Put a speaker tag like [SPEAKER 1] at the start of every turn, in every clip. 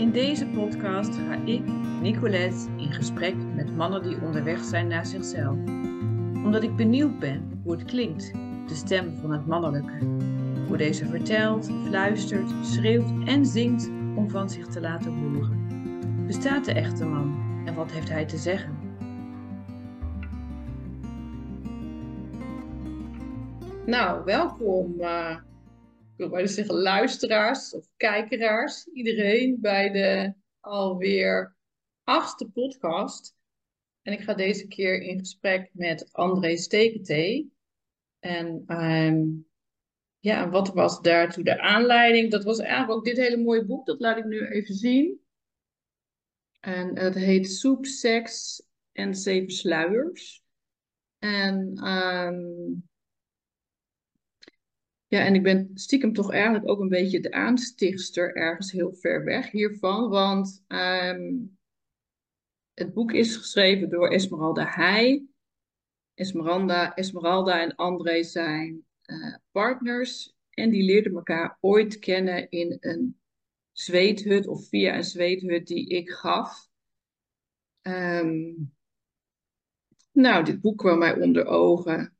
[SPEAKER 1] In deze podcast ga ik, Nicolette, in gesprek met mannen die onderweg zijn naar zichzelf. Omdat ik benieuwd ben hoe het klinkt, de stem van het mannelijke. Hoe deze vertelt, fluistert, schreeuwt en zingt om van zich te laten horen. Bestaat de echte man en wat heeft hij te zeggen? Nou, welkom, uh, wil bijna zeggen luisteraars of kijkeraars, iedereen bij de alweer achtste podcast. En ik ga deze keer in gesprek met André Stekentee. En um, ja, wat was daartoe de aanleiding? Dat was eigenlijk ook dit hele mooie boek, dat laat ik nu even zien. En het heet Soep, Seks en Zeven Sluiers. En um, ja, en ik ben stiekem toch eigenlijk ook een beetje de aanstichtster ergens heel ver weg hiervan. Want um, het boek is geschreven door Esmeralda Heij. Esmeralda, Esmeralda en André zijn uh, partners. En die leerden elkaar ooit kennen in een zweethut of via een zweethut die ik gaf. Um, nou, dit boek kwam mij onder ogen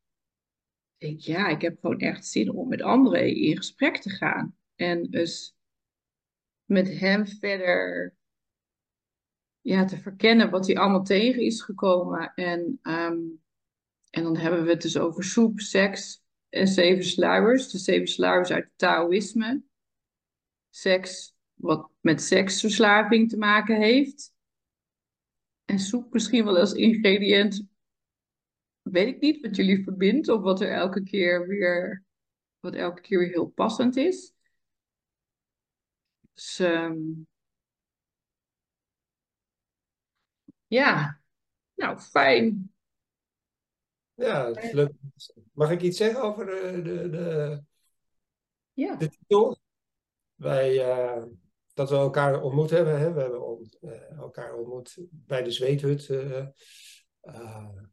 [SPEAKER 1] denk, ja, ik heb gewoon echt zin om met André in gesprek te gaan. En dus met hem verder ja, te verkennen wat hij allemaal tegen is gekomen. En, um, en dan hebben we het dus over soep, seks en zeven sluiers. De zeven sluiers uit Taoïsme. Seks, wat met seksverslaving te maken heeft. En soep misschien wel als ingrediënt weet ik niet wat jullie verbindt of wat er elke keer weer, wat elke keer weer heel passend is. Dus um, ja, nou fijn.
[SPEAKER 2] Ja, het is leuk. Mag ik iets zeggen over de, de, de,
[SPEAKER 1] ja.
[SPEAKER 2] de titel? Wij, uh, dat we elkaar ontmoet hebben. Hè? We hebben on, uh, elkaar ontmoet bij de Zweethut. Uh, uh,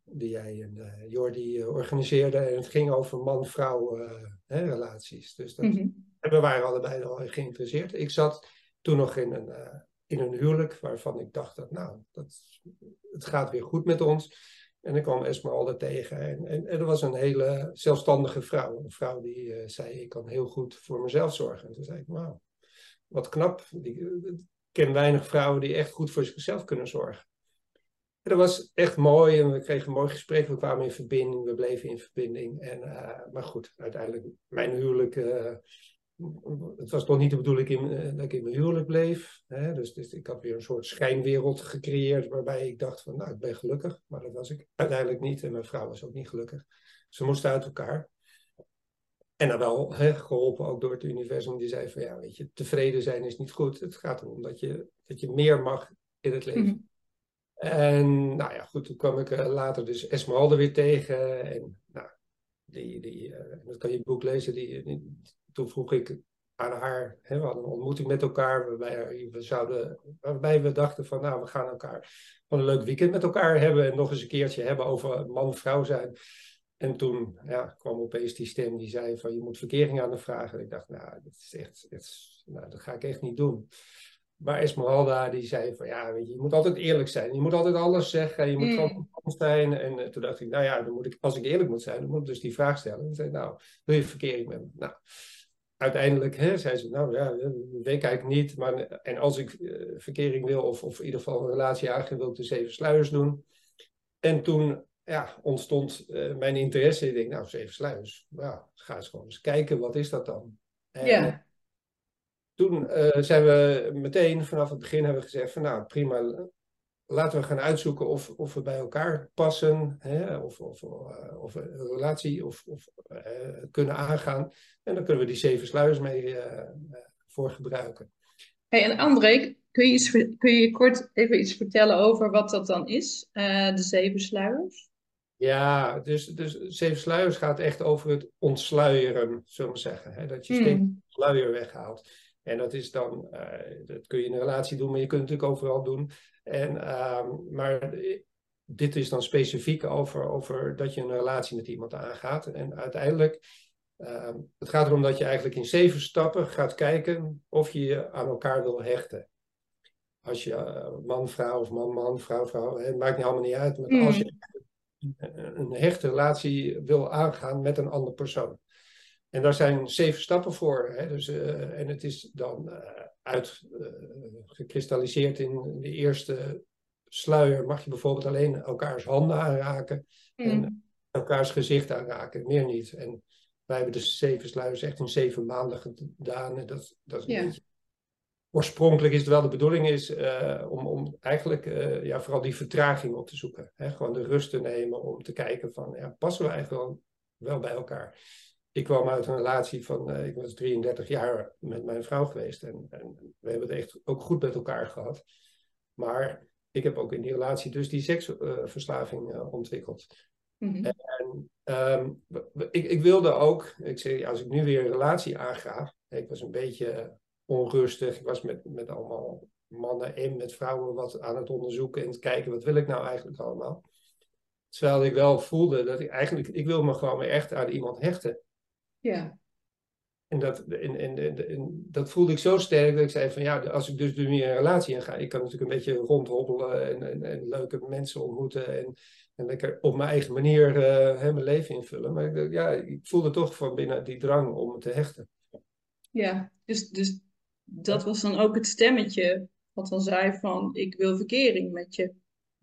[SPEAKER 2] die jij en uh, Jordi uh, organiseerde. En het ging over man-vrouw relaties. Dus dat, mm -hmm. we waren allebei al geïnteresseerd. Ik zat toen nog in een, in een huwelijk waarvan ik dacht dat nou, dat, het gaat weer goed met ons. En ik kwam Esmeralda tegen. En, en, en er was een hele zelfstandige vrouw. Een vrouw die zei, ik kan heel goed voor mezelf zorgen. En toen zei ik, wauw, wat knap. Die, ik ken weinig vrouwen die echt goed voor zichzelf kunnen zorgen. Dat was echt mooi en we kregen een mooi gesprek. We kwamen in verbinding, we bleven in verbinding. En, uh, maar goed, uiteindelijk, mijn huwelijk. Uh, het was toch niet de bedoeling in, uh, dat ik in mijn huwelijk bleef. Hè? Dus, dus, ik had weer een soort schijnwereld gecreëerd. waarbij ik dacht: van nou, ik ben gelukkig. Maar dat was ik uiteindelijk niet. En mijn vrouw was ook niet gelukkig. Ze moesten uit elkaar. En dan wel hè, geholpen ook door het universum. Die zei: van ja, weet je, tevreden zijn is niet goed. Het gaat erom dat je, dat je meer mag in het leven. Mm-hmm. En nou ja, goed, toen kwam ik uh, later dus Esmeralda weer tegen. En nou, die, die, uh, dat kan je boek lezen. Die, toen vroeg ik aan haar, hè, we hadden een ontmoeting met elkaar, waarbij we, zouden, waarbij we dachten van, nou, we gaan elkaar van een leuk weekend met elkaar hebben en nog eens een keertje hebben over man-vrouw zijn. En toen ja, kwam opeens die stem die zei van, je moet verkering aan de vragen. En ik dacht, nou, dat is echt, nou, dat ga ik echt niet doen. Maar Esmeralda die zei van ja, weet je, je moet altijd eerlijk zijn. Je moet altijd alles zeggen. Je moet mm. gewoon zijn. En uh, toen dacht ik, nou ja, dan moet ik, als ik eerlijk moet zijn, dan moet ik dus die vraag stellen. En zei, nou, wil je verkering met me? Nou, uiteindelijk hè, zei ze, nou ja, dat weet ik eigenlijk niet. Maar, en als ik uh, verkering wil, of, of in ieder geval een relatie aangaan, wil ik dus zeven sluiers doen. En toen ja, ontstond uh, mijn interesse. Ik denk, nou, zeven sluiers. Nou, ga eens gewoon eens kijken, wat is dat dan?
[SPEAKER 1] En, ja
[SPEAKER 2] toen uh, zijn we meteen vanaf het begin hebben we gezegd van nou prima, laten we gaan uitzoeken of, of we bij elkaar passen, hè, of, of, uh, of een relatie of, of uh, kunnen aangaan. En dan kunnen we die zeven sluiers mee voor gebruiken.
[SPEAKER 1] Hey, en André, kun je, iets, kun je kort even iets vertellen over wat dat dan is, de zeven sluiers?
[SPEAKER 2] Ja, dus, dus zeven sluiers gaat echt over het ontsluieren, zullen we zeggen. Hè? Dat je steeds hmm. sluier weghaalt. En dat is dan, uh, dat kun je in een relatie doen, maar je kunt het natuurlijk overal doen. En, uh, maar dit is dan specifiek over, over dat je een relatie met iemand aangaat. En uiteindelijk, uh, het gaat erom dat je eigenlijk in zeven stappen gaat kijken of je je aan elkaar wil hechten. als je man-vrouw of man-man, vrouw-vrouw, het maakt niet allemaal niet uit. Maar als je een hechte relatie wil aangaan met een andere persoon. En daar zijn zeven stappen voor. Hè? Dus, uh, en het is dan uh, uitgekristalliseerd uh, in de eerste sluier. Mag je bijvoorbeeld alleen elkaars handen aanraken mm. en elkaars gezicht aanraken, meer niet. En wij hebben dus zeven sluiers echt in zeven maanden gedaan. En dat, dat is een beetje oorspronkelijk is het wel de bedoeling is om, om eigenlijk ja, vooral die vertraging op te zoeken. Hè? Gewoon de rust te nemen om te kijken van, ja, passen we eigenlijk wel, wel bij elkaar? Ik kwam uit een relatie van, uh, ik was 33 jaar met mijn vrouw geweest en, en, we hebben het echt ook goed met elkaar gehad. Maar ik heb ook in die relatie dus die seksverslaving ontwikkeld. Mm -hmm. En um, ik, ik wilde ook, ik zeg, als ik nu weer een relatie aanga, ik was een beetje onrustig. Ik was met, met allemaal mannen en met vrouwen wat aan het onderzoeken en te kijken wat wil ik nou eigenlijk allemaal. Terwijl ik wel voelde dat ik eigenlijk, ik wil me gewoon weer echt aan iemand hechten.
[SPEAKER 1] Ja.
[SPEAKER 2] En dat, en, en, en, dat voelde ik zo sterk dat ik zei van ja, als ik dus nu meer een relatie in ga, ik kan natuurlijk een beetje rondhobbelen en, en, en leuke mensen ontmoeten en, en lekker op mijn eigen manier uh, mijn leven invullen. Maar ik, ja, ik voelde toch van binnen die drang om me te hechten.
[SPEAKER 1] Ja, dus, dus dat was dan ook het stemmetje wat dan zei van ik wil verkering met je.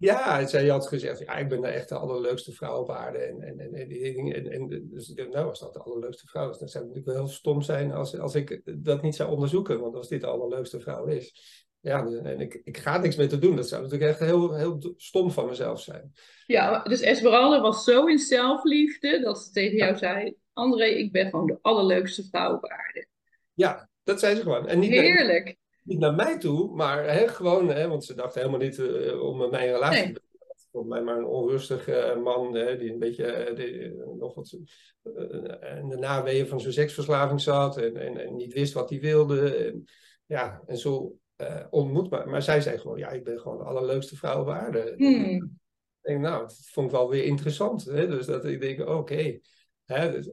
[SPEAKER 2] Ja, zij had gezegd, ja, ik ben de echt de allerleukste vrouw op aarde. En, en, en, en, en, dus nou, als dat de allerleukste vrouw is, dan zou het natuurlijk wel heel stom zijn als, als ik dat niet zou onderzoeken. Want als dit de allerleukste vrouw is, ja, en ik, ik ga niks meer te doen. Dat zou natuurlijk echt heel, heel stom van mezelf zijn.
[SPEAKER 1] Ja, dus Esmeralda was zo in zelfliefde dat ze tegen jou zei, André, ik ben gewoon de allerleukste vrouw op aarde.
[SPEAKER 2] Ja, dat zei ze gewoon. En niet
[SPEAKER 1] Heerlijk.
[SPEAKER 2] Niet naar mij toe, maar hè, gewoon, hè, want ze dachten helemaal niet uh, om mijn relatie nee. Volgens mij maar een onrustige uh, man hè, die een beetje uh, die, nog wat in de naweeën van zijn seksverslaving zat en, en, en, niet wist wat hij wilde. En, ja, en zo ontmoet. Maar, maar zij zei gewoon, ja, ik ben gewoon de allerleukste vrouw op aarde.
[SPEAKER 1] Hmm.
[SPEAKER 2] Ik denk, nou, dat vond ik wel weer interessant. Hè? Dus dat ik denk, oké. Okay. Dus,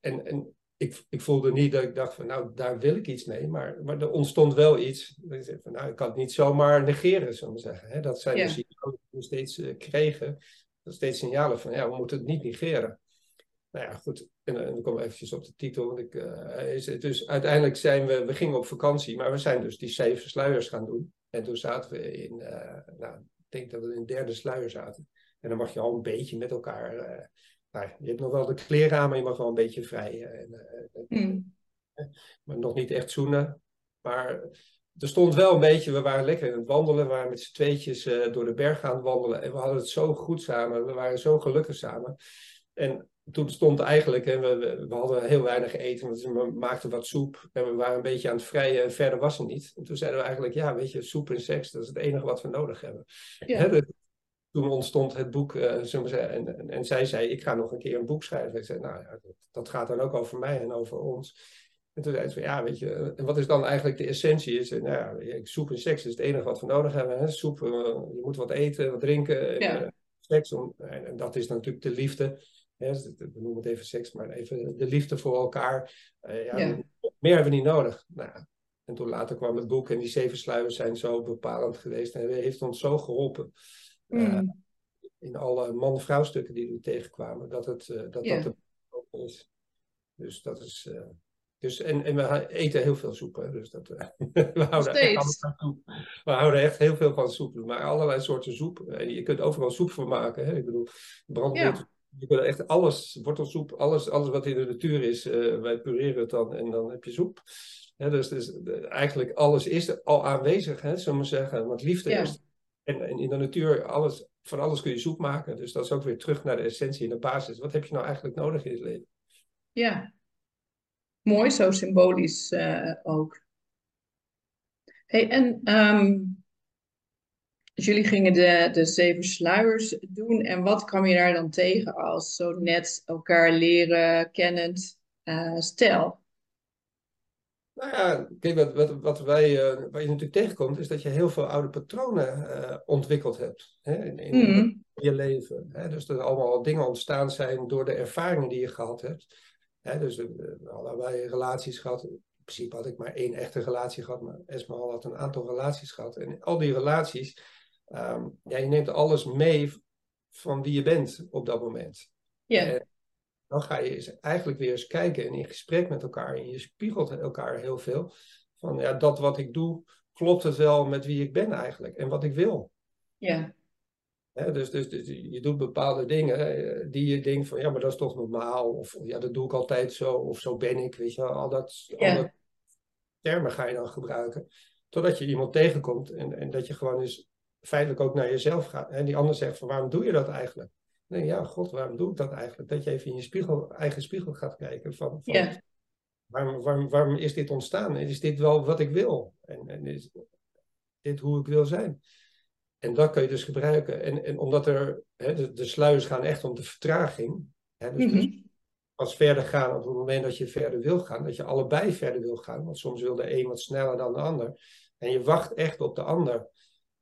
[SPEAKER 2] en, en ik, ik voelde niet dat ik dacht van nou, daar wil ik iets mee. Maar, maar er ontstond wel iets. Dat ik zei van nou, ik kan het niet zomaar negeren, zullen we zeggen. Hè? Dat zijn ja. de signalen die we steeds uh, kregen. Dat steeds signalen van ja, we moeten het niet negeren. Nou ja, goed. En, en dan komen we eventjes op de titel. Want ik, uh, is het, dus uiteindelijk zijn we, we gingen op vakantie, maar we zijn dus die zeven sluiers gaan doen. En toen zaten we in, uh, nou, ik denk dat we in een derde sluier zaten. En dan mag je al een beetje met elkaar nou, je hebt nog wel de kleren aan, maar je mag wel een beetje vrij. En,
[SPEAKER 1] mm.
[SPEAKER 2] Maar nog niet echt zoenen. Maar er stond wel een beetje, we waren lekker in het wandelen. We waren met z'n tweetjes uh, door de berg aan het wandelen. En we hadden het zo goed samen. We waren zo gelukkig samen. En toen stond eigenlijk, hè, we, we, hadden heel weinig eten. Dus we maakten wat soep. En we waren een beetje aan het vrijen. En verder was het niet. En toen zeiden we eigenlijk, ja, weet je, soep en seks, dat is het enige wat we nodig hebben.
[SPEAKER 1] Ja.
[SPEAKER 2] Hè, toen ontstond het boek, uh, zeggen, en, en, en, zij zei, ik ga nog een keer een boek schrijven. Ik zei, nou ja, dat, dat gaat dan ook over mij en over ons. En toen zei ze, ja, weet je, en wat is dan eigenlijk de essentie? Is, nou ja, soep en seks is het enige wat we nodig hebben. Hè? Soep, uh, je moet wat eten, wat drinken.
[SPEAKER 1] Ja.
[SPEAKER 2] En, uh, seks, om, en, en, dat is natuurlijk de liefde. Hè? We noemen het even seks, maar even de liefde voor elkaar. ja,
[SPEAKER 1] ja.
[SPEAKER 2] Meer hebben we niet nodig. Nou, en toen later kwam het boek en die zeven sluiers zijn zo bepalend geweest. En heeft ons zo geholpen.
[SPEAKER 1] Mm.
[SPEAKER 2] in alle man-vrouw stukken die we tegenkwamen, dat het, uh, dat, dat de is. Dus dat is. Uh, dus, en, en we eten heel veel soep. Hè? Dus dat, we, houden echt van we houden echt heel veel van soep. Maar allerlei soorten soep. En je kunt overal soep van maken. Hè? Ik bedoel, brandwortel.
[SPEAKER 1] Ja.
[SPEAKER 2] Je kunt echt alles, wortelsoep, alles, alles wat in de natuur is, uh, wij pureren het dan en dan heb je soep. Hè, dus, dus eigenlijk alles is al aanwezig, hè, zullen we zeggen. Want liefde
[SPEAKER 1] Ja.
[SPEAKER 2] is en, in de natuur, alles, van alles kun je soep maken. Dus dat is ook weer terug naar de essentie en de basis. Wat heb je nou eigenlijk nodig in het leven?
[SPEAKER 1] Ja. Mooi, zo symbolisch eh, ook. Hey, en ehm, jullie gingen de, de zeven sluiers doen. En wat kwam je daar dan tegen als zo net elkaar leren kennend eh stel?
[SPEAKER 2] Nou ja, kijk, wat, wat, wat wij, uh, waar je natuurlijk tegenkomt, is dat je heel veel oude patronen uh, ontwikkeld hebt hè, in, in
[SPEAKER 1] Mm.
[SPEAKER 2] je leven. Hè? Dus dat er allemaal dingen ontstaan zijn door de ervaringen die je gehad hebt. Hè? Dus uh, we allerlei relaties gehad. principe had ik maar één echte relatie gehad, maar Esmeralda had een aantal relaties gehad. En in al die relaties, ehm, ja, je neemt alles mee van wie je bent op dat moment.
[SPEAKER 1] Ja.
[SPEAKER 2] Dan ga je eens eigenlijk weer eens kijken en in gesprek met elkaar. En je spiegelt elkaar heel veel. Van ja, dat wat ik doe, klopt het wel met wie ik ben eigenlijk en wat ik wil.
[SPEAKER 1] Ja.
[SPEAKER 2] dus, dus, dus, je doet bepaalde dingen die je denkt van ja, maar dat is toch normaal. Of ja, dat doe ik altijd zo. Of zo ben ik. Weet je al dat, al dat termen ga je dan gebruiken. Totdat je iemand tegenkomt en, en dat je gewoon eens feitelijk ook naar jezelf gaat. En die ander zegt van waarom doe je dat eigenlijk? Nee, ja, god, waarom doe ik dat eigenlijk? Dat je even in je spiegel, eigen spiegel gaat kijken van, van waarom, waarom, waarom is dit ontstaan? Is dit wel wat ik wil? En, en is dit hoe ik wil zijn? En dat kun je dus gebruiken. En, en omdat er, hè, de, de sluiers gaan echt om de vertraging. Hè, dus, dus
[SPEAKER 1] Mhm.
[SPEAKER 2] als verder gaan, op het moment dat je verder wil gaan, dat je allebei verder wil gaan. Want soms wil de een wat sneller dan de ander. En je wacht echt op de ander.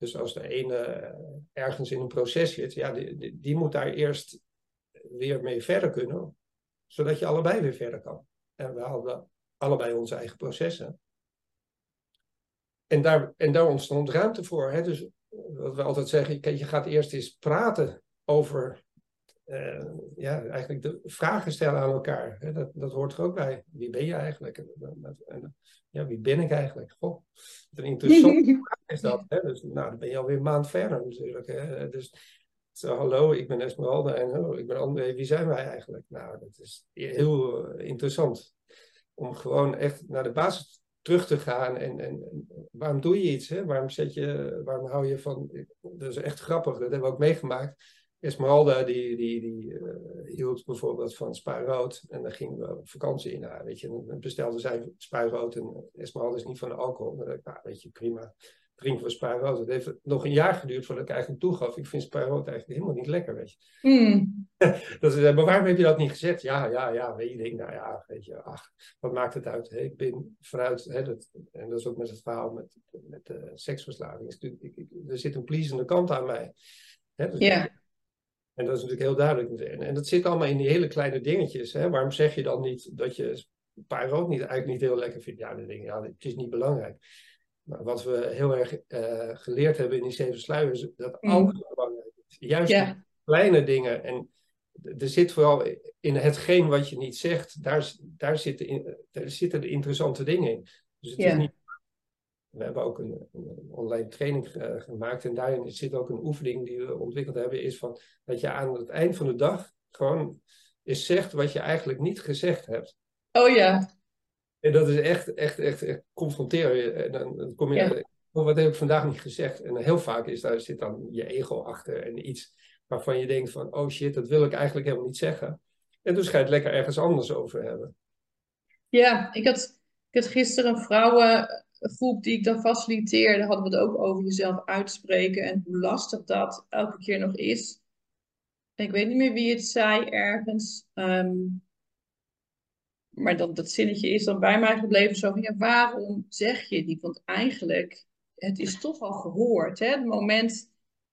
[SPEAKER 2] Dus als de ene eh, ergens in een proces zit, ja, die, die, moet daar eerst weer mee verder kunnen, zodat je allebei weer verder kan. En we hadden allebei onze eigen processen. En daar, en daar ontstond ruimte voor. Hè? Dus wat we altijd zeggen, je gaat eerst eens praten over, uh, ja, eigenlijk de vragen stellen aan elkaar. Hè? Dat, dat hoort er ook bij. Wie ben je eigenlijk? En, en, ja, wie ben ik eigenlijk? Goh, wat een interessante vraag is dat. Hè? Dus nou, dan ben je alweer een maand verder natuurlijk. Hè? Dus zo, hallo, ik ben Esmeralda en oh, ik ben André. Wie zijn wij eigenlijk? Nou, dat is heel uh, interessant. Om gewoon echt naar de basis terug te gaan. En, en, en, waarom doe je iets? Hè? Waarom, zet je, waarom hou je van... Dat is echt grappig, dat hebben we ook meegemaakt. Esmeralda die, die, die uh, hield bijvoorbeeld van spaarrood. En dan gingen we op vakantie in haar. Weet je, en dan bestelden zij spaarrood. En Esmeralda is niet van alcohol. Dan dacht ik, nou, weet je, prima. Drinken we spaarrood. Het heeft nog een jaar geduurd voordat ik eigenlijk toegaf. Ik vind spaarrood eigenlijk helemaal niet lekker, weet je.
[SPEAKER 1] Mm.
[SPEAKER 2] dat is, maar waarom heb je dat niet gezegd? Ja, ja, ja, weet je, denk, nou ja, weet je, ach, wat maakt het uit? Hè? Ik ben vanuit, hè, dat, en dat is ook met het verhaal met, met seksverslaving. Ik, ik, er zit een pleasende kant aan mij.
[SPEAKER 1] Hè? Dus ja.
[SPEAKER 2] En dat is natuurlijk heel duidelijk. En, dat zit allemaal in die hele kleine dingetjes. Hè? Waarom zeg je dan niet dat je spaarrood niet, eigenlijk niet heel lekker vindt? Ja, ik, ja, het is niet belangrijk. Maar wat we heel erg uh, geleerd hebben in die zeven sluiers, dat
[SPEAKER 1] Mm.
[SPEAKER 2] belangrijk is. Juist die kleine dingen. En er zit vooral in hetgeen wat je niet zegt, daar, daar, zitten, in, daar zitten de interessante dingen in. Dus het is niet. We hebben ook een, een online training uh, gemaakt en daarin zit ook een oefening die we ontwikkeld hebben, is van dat je aan het eind van de dag gewoon eens zegt wat je eigenlijk niet gezegd hebt.
[SPEAKER 1] Oh ja.
[SPEAKER 2] En dat is echt, echt, echt, echt confronteren. En dan, dan kom je,
[SPEAKER 1] Ja.
[SPEAKER 2] oh, wat heb ik vandaag niet gezegd? En heel vaak is daar zit dan je ego achter en iets waarvan je denkt van, oh shit, dat wil ik eigenlijk helemaal niet zeggen. En dus ga je het lekker ergens anders over hebben.
[SPEAKER 1] Ja, ik had, ik had gisteren een vrouwengroep die ik dan faciliteerde, hadden we het ook over jezelf uitspreken en hoe lastig dat elke keer nog is. Ik weet niet meer wie het zei ergens. ehm, maar dat, dat zinnetje is dan bij mij gebleven. Zo van, ja, waarom zeg je die? Want eigenlijk, het is toch al gehoord. Hè? Het moment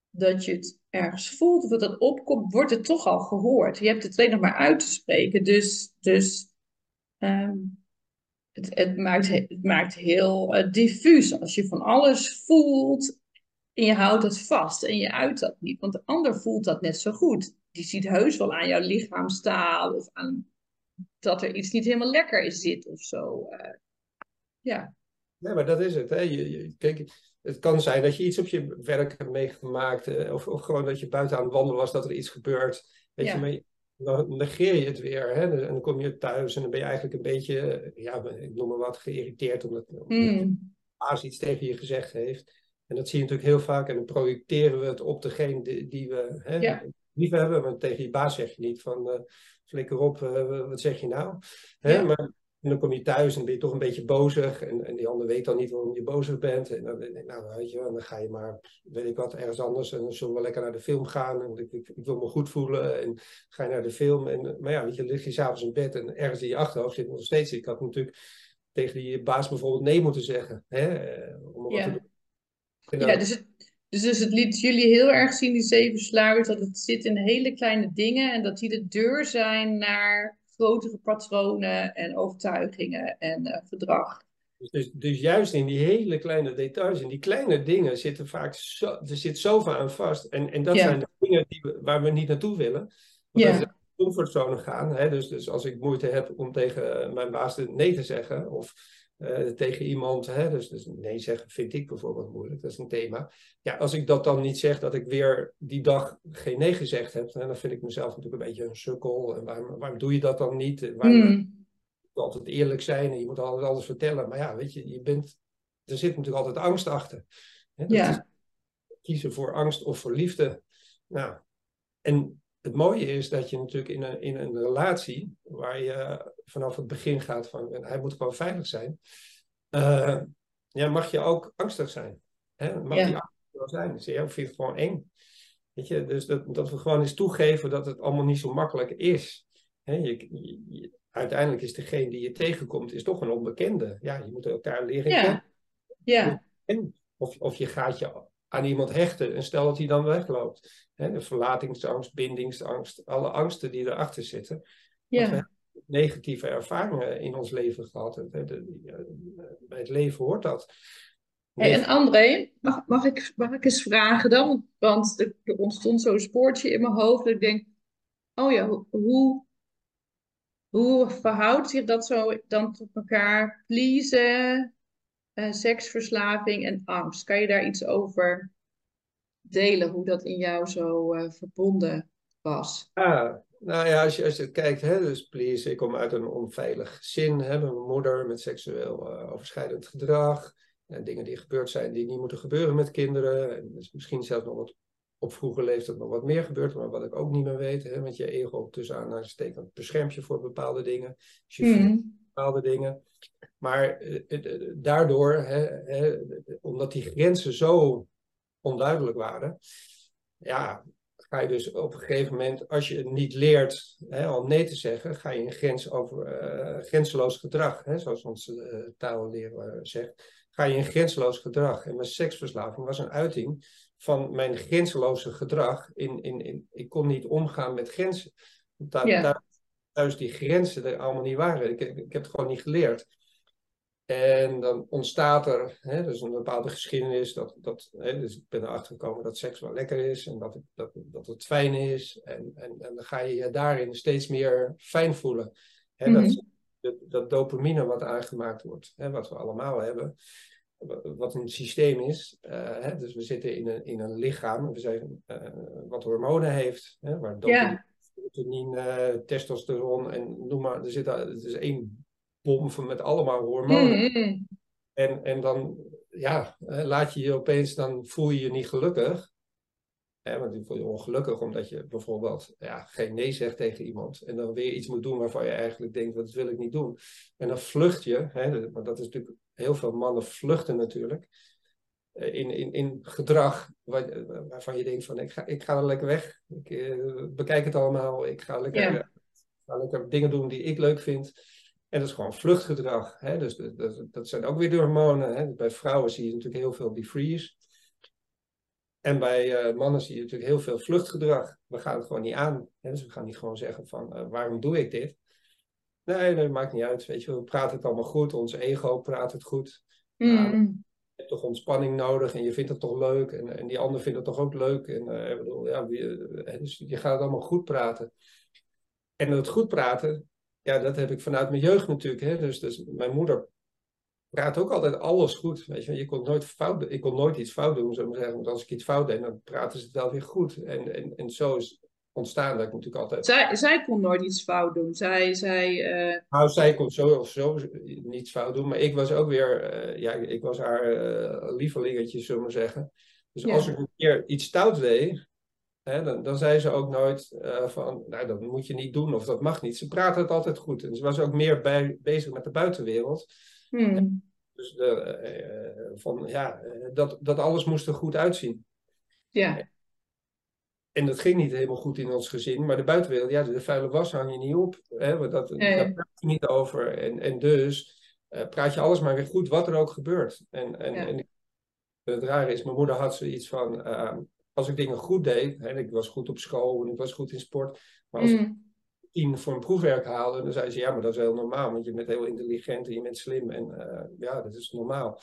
[SPEAKER 1] dat je het ergens voelt of dat het opkomt, wordt het toch al gehoord. Je hebt het alleen nog maar uit te spreken. Dus, dus ehm, het, het, maakt, he- het maakt heel eh, diffuus. Als je van alles voelt en je houdt het vast en je uit dat niet. Want de ander voelt dat net zo goed. Die ziet heus wel aan jouw lichaamstaal of aan dat er iets niet helemaal lekker is zit of zo. Eh, ja.
[SPEAKER 2] Ja, maar dat is het. Hè? Je, je- kijk, het kan zijn dat je iets op je werk hebt meegemaakt. eh, Of, of gewoon dat je buiten aan het wandelen was, dat er iets gebeurt. Weet
[SPEAKER 1] Ja.
[SPEAKER 2] je, maar dan negeer je het weer. Hè? En dan kom je thuis en dan ben je eigenlijk een beetje, ja, ik noem maar wat, geïrriteerd omdat,
[SPEAKER 1] Mm.
[SPEAKER 2] baas iets tegen je gezegd heeft. En dat zie je natuurlijk heel vaak. En dan projecteren we het op degene die, die we hè,
[SPEAKER 1] Ja.
[SPEAKER 2] lief hebben. Want tegen je baas zeg je niet van, eh flikker op, eh, wat zeg je nou? Hè?
[SPEAKER 1] Ja.
[SPEAKER 2] Maar en dan kom je thuis en ben je toch een beetje bozig. En, en die ander weet dan niet waarom je bozig bent. En dan, denk ik, nou, weet je wel, dan ga je maar, weet ik wat, ergens anders. En dan zullen we lekker naar de film gaan. En ik, ik, ik wil me goed voelen. En ga je naar de film. En, maar ja, weet je, lig je s'avonds in bed. En ergens in je achterhoofd zit nog steeds. Ik had natuurlijk tegen die baas bijvoorbeeld nee moeten zeggen. Hè? eh, Om wat
[SPEAKER 1] Ja.
[SPEAKER 2] te doen. En
[SPEAKER 1] Ja, dus het, dus, dus het liet jullie heel erg zien, die zeven sluiers, dat het zit in hele kleine dingen en dat die de deur zijn naar grotere patronen en overtuigingen en uh, gedrag.
[SPEAKER 2] Dus, dus, dus, juist in die hele kleine details, in die kleine dingen zitten vaak zo, er zit zoveel aan vast. En, en dat zijn de dingen die we, waar we niet naartoe willen. Want ja. als we naar de comfortzone gaan, hè, dus, dus als ik moeite heb om tegen mijn baas nee te zeggen, of uh, tegen iemand, hè, dus, dus nee zeggen vind ik bijvoorbeeld moeilijk, dat is een thema. Ja, als ik dat dan niet zeg, dat ik weer die dag geen nee gezegd heb, dan vind ik mezelf natuurlijk een beetje een sukkel. En waarom, waarom doe je dat dan niet? Waarom, mm altijd eerlijk zijn en je moet altijd alles vertellen. Maar ja, weet je, je bent, er zit natuurlijk altijd angst achter. Hè? Dat ja. Is, kiezen voor angst of voor liefde. Nou, en het mooie is dat je natuurlijk in een, in een relatie, waar je vanaf het begin gaat van hij moet gewoon veilig zijn, uh, ja, mag je ook angstig zijn. Hè? Mag ja. die angstig wel zijn? Dus je vindt het gewoon eng. Weet je, dus dat, dat we gewoon eens toegeven dat het allemaal niet zo makkelijk is. Hè? Je, je, uiteindelijk is degene die je tegenkomt, is toch een onbekende. Ja, je moet elkaar leren
[SPEAKER 1] ja.
[SPEAKER 2] kennen.
[SPEAKER 1] Ja.
[SPEAKER 2] Of, of je gaat je aan iemand hechten en stel dat hij dan wegloopt. Hè, de verlatingsangst, bindingsangst, alle angsten die erachter zitten.
[SPEAKER 1] Ja.
[SPEAKER 2] negatieve ervaringen in ons leven gehad. Hè, bij het leven hoort dat.
[SPEAKER 1] Hey, en André, mag, mag, ik, mag ik eens vragen dan? Want er, ontstond zo'n spoortje in mijn hoofd. Dat ik denk, oh ja, hoe, hoe verhoudt zich dat zo dan tot elkaar? Pleasen, uh, seksverslaving en angst. Kan je daar iets over delen, hoe dat in jou zo uh, verbonden was?
[SPEAKER 2] Ah, nou ja, als je, als je kijkt, hè, dus please, ik kom uit een onveilig gezin, hè, mijn moeder met seksueel uh, overschrijdend gedrag. En dingen die gebeurd zijn die niet moeten gebeuren met kinderen. En dus misschien zelfs nog wat op vroege leeftijd nog wat meer gebeurt, maar wat ik ook niet meer weet. Hè, want je ego tussen aanhalingstekens beschermt je voor bepaalde dingen. Dus je mm. Bepaalde dingen. Maar eh, daardoor, hè, hè, omdat die grenzen zo onduidelijk waren, ja, ga je dus op een gegeven moment, als je het niet leert hè, om nee te zeggen, ga je een grens over uh, grenzeloos gedrag, hè, zoals onze uh, taalleraar zegt, ga je een grenzeloos gedrag. En mijn seksverslaving was een uiting van mijn grenzeloze gedrag. In, in, in, ik kon niet omgaan met grenzen. Daar, yeah. Thuis die grenzen er allemaal niet waren. Ik, ik, heb het gewoon niet geleerd. En dan ontstaat er hè, dus een bepaalde geschiedenis. Dat, dat, hè, dus ik ben erachter gekomen dat seks wel lekker is en dat, dat, dat het fijn is. En, en, en dan ga je je daarin steeds meer fijn voelen. Hè, dat, dat, dat, dopamine wat aangemaakt wordt, hè, wat we allemaal hebben wat een systeem is. Uh, hè, dus we zitten in een, in een lichaam we zijn, uh, wat hormonen heeft, hè, waar dopamine, yeah. Testosteron en noem maar, er zit het is één bom van met allemaal hormonen.
[SPEAKER 1] Mm-hmm.
[SPEAKER 2] En, en dan, ja, laat je je opeens, dan voel je je niet gelukkig. Hè, want dan voel je ongelukkig omdat je bijvoorbeeld ja, geen nee zegt tegen iemand. En dan weer iets moet doen waarvan je eigenlijk denkt, dat wil ik niet doen. En dan vlucht je, hè, want dat is natuurlijk heel veel mannen vluchten natuurlijk. Eh, in, in, in gedrag waar, waarvan je denkt van ik ga, ik ga er lekker weg. Ik uh, bekijk het allemaal. Ik ga lekker, ja. ga lekker dingen doen die ik leuk vind. En dat is gewoon vluchtgedrag. Hè? Dus dat, dat, zijn ook weer de hormonen. Hè? Bij vrouwen zie je natuurlijk heel veel die freeze. En bij uh, mannen zie je natuurlijk heel veel vluchtgedrag. We gaan het gewoon niet aan. Hè? Dus we gaan niet gewoon zeggen van uh, waarom doe ik dit? Nee, dat maakt niet uit. Weet je, we praten het allemaal goed. Ons ego praat het goed.
[SPEAKER 1] Mm.
[SPEAKER 2] Je toch ontspanning nodig en je vindt het toch leuk. En, en die ander vindt het toch ook leuk. En uh, bedoel, ja, dus je gaat het allemaal goed praten. En het goed praten, ja, dat heb ik vanuit mijn jeugd natuurlijk. Hè? Dus, dus mijn moeder praat ook altijd alles goed. Weet je, je kon nooit fout, ik kon nooit iets fout doen, zou ik zeggen. Want als ik iets fout deed, dan praten ze het wel weer goed. En, en, en zo is ontstaan dat ik natuurlijk altijd...
[SPEAKER 1] Zij, zij kon nooit iets fout doen. Zij... zij uh...
[SPEAKER 2] Nou, zij kon zo of zo niets fout doen. Maar ik was ook weer... Uh, ja, ik was haar uh, lievelingetje, zullen we maar zeggen. Dus ja. als ik een keer iets stout deed... Hè, dan, dan zei ze ook nooit van... Nou, dat moet je niet doen of dat mag niet. Ze praatte het altijd goed. En ze was ook meer bij, bezig met de buitenwereld.
[SPEAKER 1] Hmm.
[SPEAKER 2] Dus de, van, ja, dat, dat alles moest er goed uitzien.
[SPEAKER 1] Ja.
[SPEAKER 2] En dat ging niet helemaal goed in ons gezin, maar de buitenwereld, ja, de vuile was hang je niet op. Hè, dat, nee. Daar praat je niet over. En, en dus uh, praat je alles maar weer goed, wat er ook gebeurt. En, en, ja. en het rare is, mijn moeder had zoiets van, uh, als ik dingen goed deed, hè, ik was goed op school en ik was goed in sport, maar als mm. ik tien voor een proefwerk haalde. Dan zei ze, ja, maar dat is heel normaal, want je bent heel intelligent en je bent slim. En uh, ja, dat is normaal.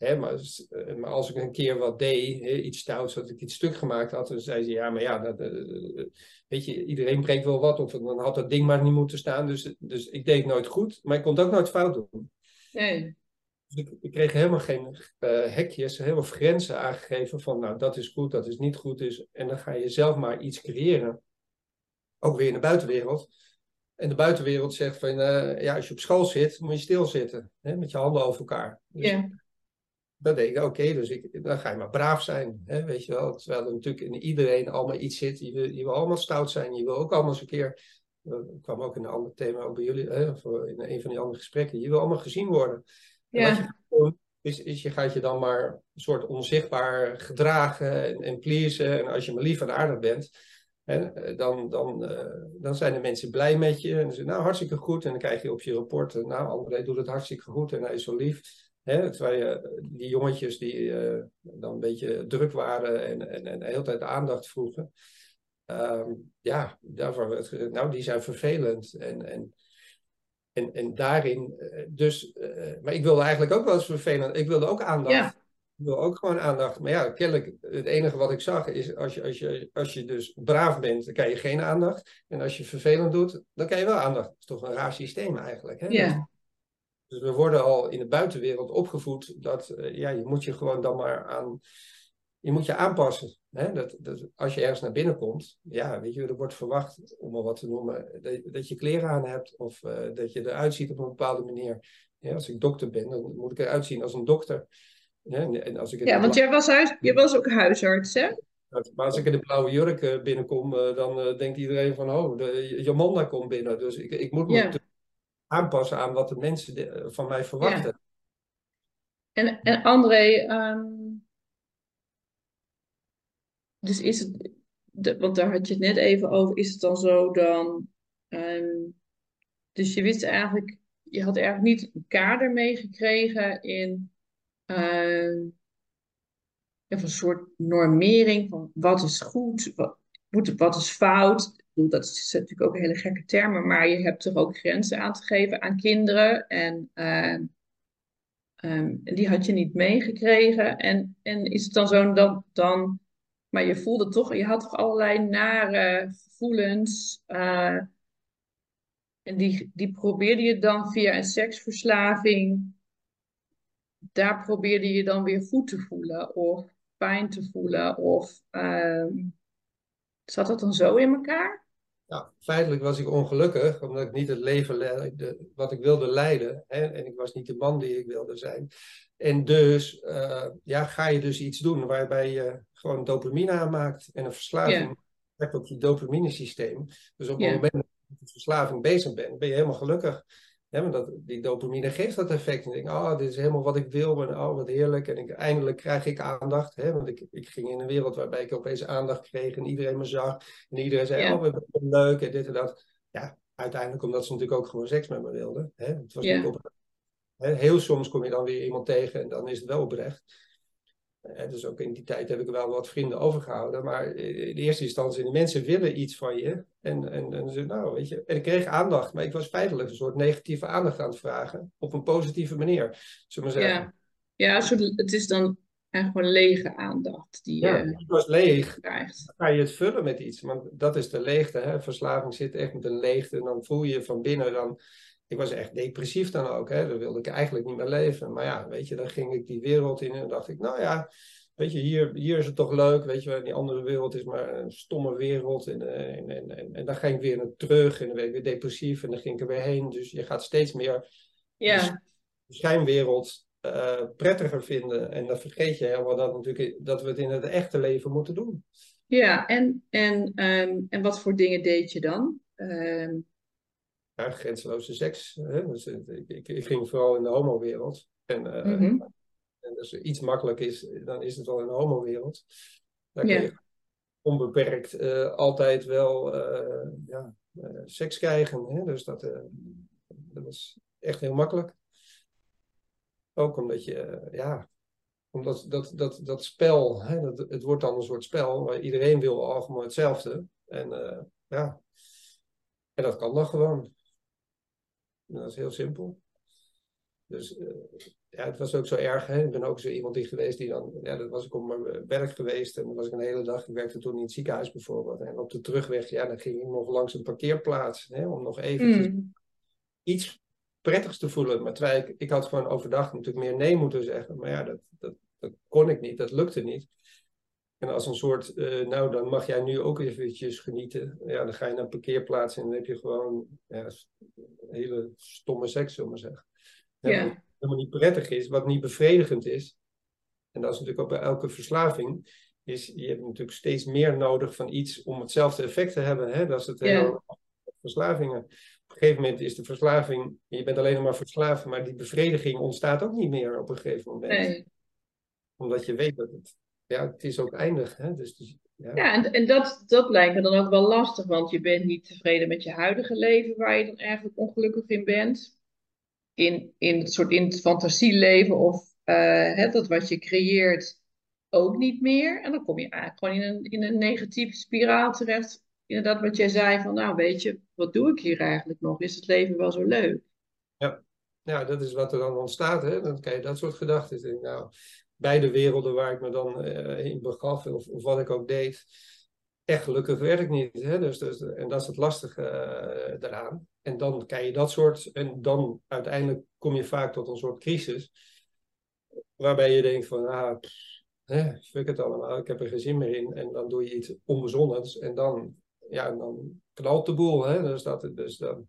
[SPEAKER 2] Maar, eh, maar, als ik een keer wat deed, hè, iets stouts, dat ik iets stuk gemaakt had, dan zei ze, ja, maar ja, dat, uh, weet je, iedereen breekt wel wat. Of dan had dat ding maar niet moeten staan. Dus, dus ik deed nooit goed, maar ik kon het ook nooit fout doen.
[SPEAKER 1] Nee.
[SPEAKER 2] Dus ik, ik, kreeg helemaal geen uh, hekjes, helemaal grenzen aangegeven van, nou, dat is goed, dat is niet goed. Dus, en dan ga je zelf maar iets creëren. Ook weer in de buitenwereld. En de buitenwereld zegt van, uh, ja, als je op school zit, moet je stilzitten. Hè, met je handen over elkaar.
[SPEAKER 1] Dus ja.
[SPEAKER 2] Dan denk ik, oké, dus ik, dan ga je maar braaf zijn. Hè, weet je wel. Terwijl er natuurlijk in iedereen allemaal iets zit. Je wil, je wil allemaal stout zijn. Je wil ook allemaal eens een keer dat kwam ook in een ander thema ook bij jullie, hè, voor in een van die andere gesprekken. Je wil allemaal gezien worden.
[SPEAKER 1] Ja.
[SPEAKER 2] Wat je gaat doen, is, is je gaat je dan maar een soort onzichtbaar gedragen en, en pleasen. En als je maar lief en aardig bent, hè, dan, dan, uh, dan zijn de mensen blij met je. En ze zeggen, nou, hartstikke goed. En dan krijg je op je rapport, nou, André doet het hartstikke goed en hij is zo lief. Hè, terwijl je, die jongetjes die uh, dan een beetje druk waren en, en, en de hele tijd aandacht vroegen. Um, ja, daarvoor, nou, die zijn vervelend. En, en, en, en daarin, dus, uh, maar ik wilde eigenlijk ook wel eens vervelend. Ik wilde ook aandacht.
[SPEAKER 1] Ja.
[SPEAKER 2] Ik wil ook gewoon aandacht. Maar ja, kennelijk, het enige wat ik zag is, als je, als je, als je dus braaf bent, dan krijg je geen aandacht. En als je vervelend doet, dan krijg je wel aandacht. Dat is toch een raar systeem eigenlijk. Hè?
[SPEAKER 1] Ja.
[SPEAKER 2] Dus we worden al in de buitenwereld opgevoed dat, uh, ja, je moet je gewoon dan maar aan je moet je aanpassen. Hè? Dat, dat, als je ergens naar binnen komt, ja, weet je, er wordt verwacht, om maar wat te noemen, dat, dat je kleren aan hebt of uh, dat je eruit ziet op een bepaalde manier. Ja, als ik dokter ben, dan moet ik eruit zien als een dokter. Ja, en als ik
[SPEAKER 1] ja want jij was, huis, je was ook huisarts, hè?
[SPEAKER 2] Maar als ik in de blauwe jurk binnenkom, uh, dan denkt iedereen van, oh, de, Jomanda komt binnen. Dus ik, ik moet me ja. Aanpassen aan wat de mensen de, van mij verwachten.
[SPEAKER 1] En, en André, um dus is het, de, want daar had je het net even over, is het dan zo dan, um, dus je wist eigenlijk, je had eigenlijk niet een kader meegekregen in uh, een soort normering van wat is goed, wat, wat is fout. Dat is natuurlijk ook hele gekke termen, maar je hebt toch ook grenzen aan te geven aan kinderen en uh, um, die had je niet meegekregen. En, en is het dan zo dan, dan maar je voelde toch, je had toch allerlei nare gevoelens. Uh, en die, die probeerde je dan via een seksverslaving. Daar probeerde je dan weer goed te voelen of pijn te voelen. Of uh, zat dat dan zo in elkaar?
[SPEAKER 2] Ja, feitelijk was ik ongelukkig, omdat ik niet het leven leidde wat ik wilde leiden. Hè? En ik was niet de man die ik wilde zijn. En dus uh, ja, ga je dus iets doen waarbij je gewoon dopamine aanmaakt en een verslaving yeah. op je dopamine-systeem. Dus op yeah. het moment dat je met de verslaving bezig bent, ben je helemaal gelukkig. Ja, want dat, die dopamine geeft dat effect. En ik denk, oh, dit is helemaal wat ik wil. En oh, wat heerlijk. En ik, eindelijk krijg ik aandacht. Hè? Want ik, ik ging in een wereld waarbij ik opeens aandacht kreeg. En iedereen me zag. En iedereen zei, oh, we zijn leuk. En dit en dat. Ja, uiteindelijk omdat ze natuurlijk ook gewoon seks met me wilden. Hè? Het was niet op, hè? Heel soms kom je dan weer iemand tegen. En dan is het wel oprecht. Dus ook in die tijd heb ik wel wat vrienden overgehouden. Maar in eerste instantie, de mensen willen iets van je. En, en, en, ze, nou, weet je, en ik kreeg aandacht, maar ik was feitelijk een soort negatieve aandacht aan het vragen. Op een positieve manier, zullen we zeggen.
[SPEAKER 1] Ja, ja het is dan eigenlijk een lege aandacht die
[SPEAKER 2] ja,
[SPEAKER 1] je
[SPEAKER 2] het was leeg.
[SPEAKER 1] krijgt.
[SPEAKER 2] Dan ga je het vullen met iets. Want dat is de leegte. Hè? Verslaving zit echt met een leegte. En dan voel je van binnen dan ik was echt depressief dan ook. Hè? Dan wilde ik eigenlijk niet meer leven. Maar ja, weet je, dan ging ik die wereld in en dacht ik, nou ja, weet je, hier, hier is het toch leuk. Weet je, die andere wereld is maar een stomme wereld. En, en, en, en, en dan ging ik weer naar terug en dan werd ik weer depressief en dan ging ik er weer heen. Dus je gaat steeds meer
[SPEAKER 1] ja.
[SPEAKER 2] de schijnwereld uh, prettiger vinden. En dan vergeet je helemaal dat, natuurlijk, dat we het in het echte leven moeten doen.
[SPEAKER 1] Ja, en, en, um, en wat voor dingen deed je dan? Um,
[SPEAKER 2] ja, grenzeloze seks. Hè? Dus, ik, ik, ik, ging vooral in de homo-wereld. En, uh,
[SPEAKER 1] mm -hmm.
[SPEAKER 2] en als er iets makkelijk is, dan is het wel in de homo-wereld. Daar kun je onbeperkt uh, altijd wel uh, ja, seks krijgen. Hè? Dus dat, dat was echt heel makkelijk. Ook omdat je, ja, omdat dat, dat, dat spel, hè, dat, het wordt dan een soort spel waar iedereen wil algemeen hetzelfde. En ja, En dat kan dan gewoon. Dat is heel simpel. Dus uh, ja, het was ook zo erg. Hè? Ik ben ook zo iemand die geweest die dan, ja, dat was ik op mijn werk geweest en dan was ik een hele dag, ik werkte toen in het ziekenhuis bijvoorbeeld. En op de terugweg, ja, dan ging ik nog langs een parkeerplaats, hè, om nog eventjes mm. iets prettigs te voelen. Maar terwijl ik, ik had gewoon overdag natuurlijk meer nee moeten zeggen. Maar ja, dat, dat, dat kon ik niet, dat lukte niet. En als een soort, uh, nou dan mag jij nu ook eventjes genieten. Ja, dan ga je naar een parkeerplaats en dan heb je gewoon ja, hele stomme seks, zullen we maar zeggen. Ja helemaal niet prettig is, wat niet bevredigend is. En dat is natuurlijk ook bij elke verslaving. Is, je hebt natuurlijk steeds meer nodig van iets om hetzelfde effect te hebben. Hè? Dat is het hele verslavingen. Op een gegeven moment is de verslaving, je bent alleen maar verslaafd, maar die bevrediging ontstaat ook niet meer op een gegeven moment. Nee. Omdat je weet dat het, ja, het is ook eindig. Hè? Dus, dus
[SPEAKER 1] ja, ja en, en dat, dat lijkt me dan ook wel lastig, want je bent niet tevreden met je huidige leven, waar je dan eigenlijk ongelukkig in bent in, in het soort in het fantasieleven of uh, hè, dat wat je creëert ook niet meer. En dan kom je eigenlijk gewoon in een, in een negatieve spiraal terecht. Inderdaad, wat jij zei van, nou weet je, wat doe ik hier eigenlijk nog? Is het leven wel zo leuk?
[SPEAKER 2] Ja, ja dat is wat er dan ontstaat. Hè? Dan krijg je dat soort gedachten. Nou, beide werelden waar ik me dan uh, in begaf, of, of wat ik ook deed, echt gelukkig werd ik niet. Hè? Dus, dus, en dat is het lastige uh, daaraan. En dan krijg je dat soort, en dan uiteindelijk kom je vaak tot een soort crisis, waarbij je denkt van, ah, fuck het allemaal, ik heb er geen zin meer in. En dan doe je iets onbezonnens en dan, ja, dan knalt de boel. Hè? Dus, dat, dus dan,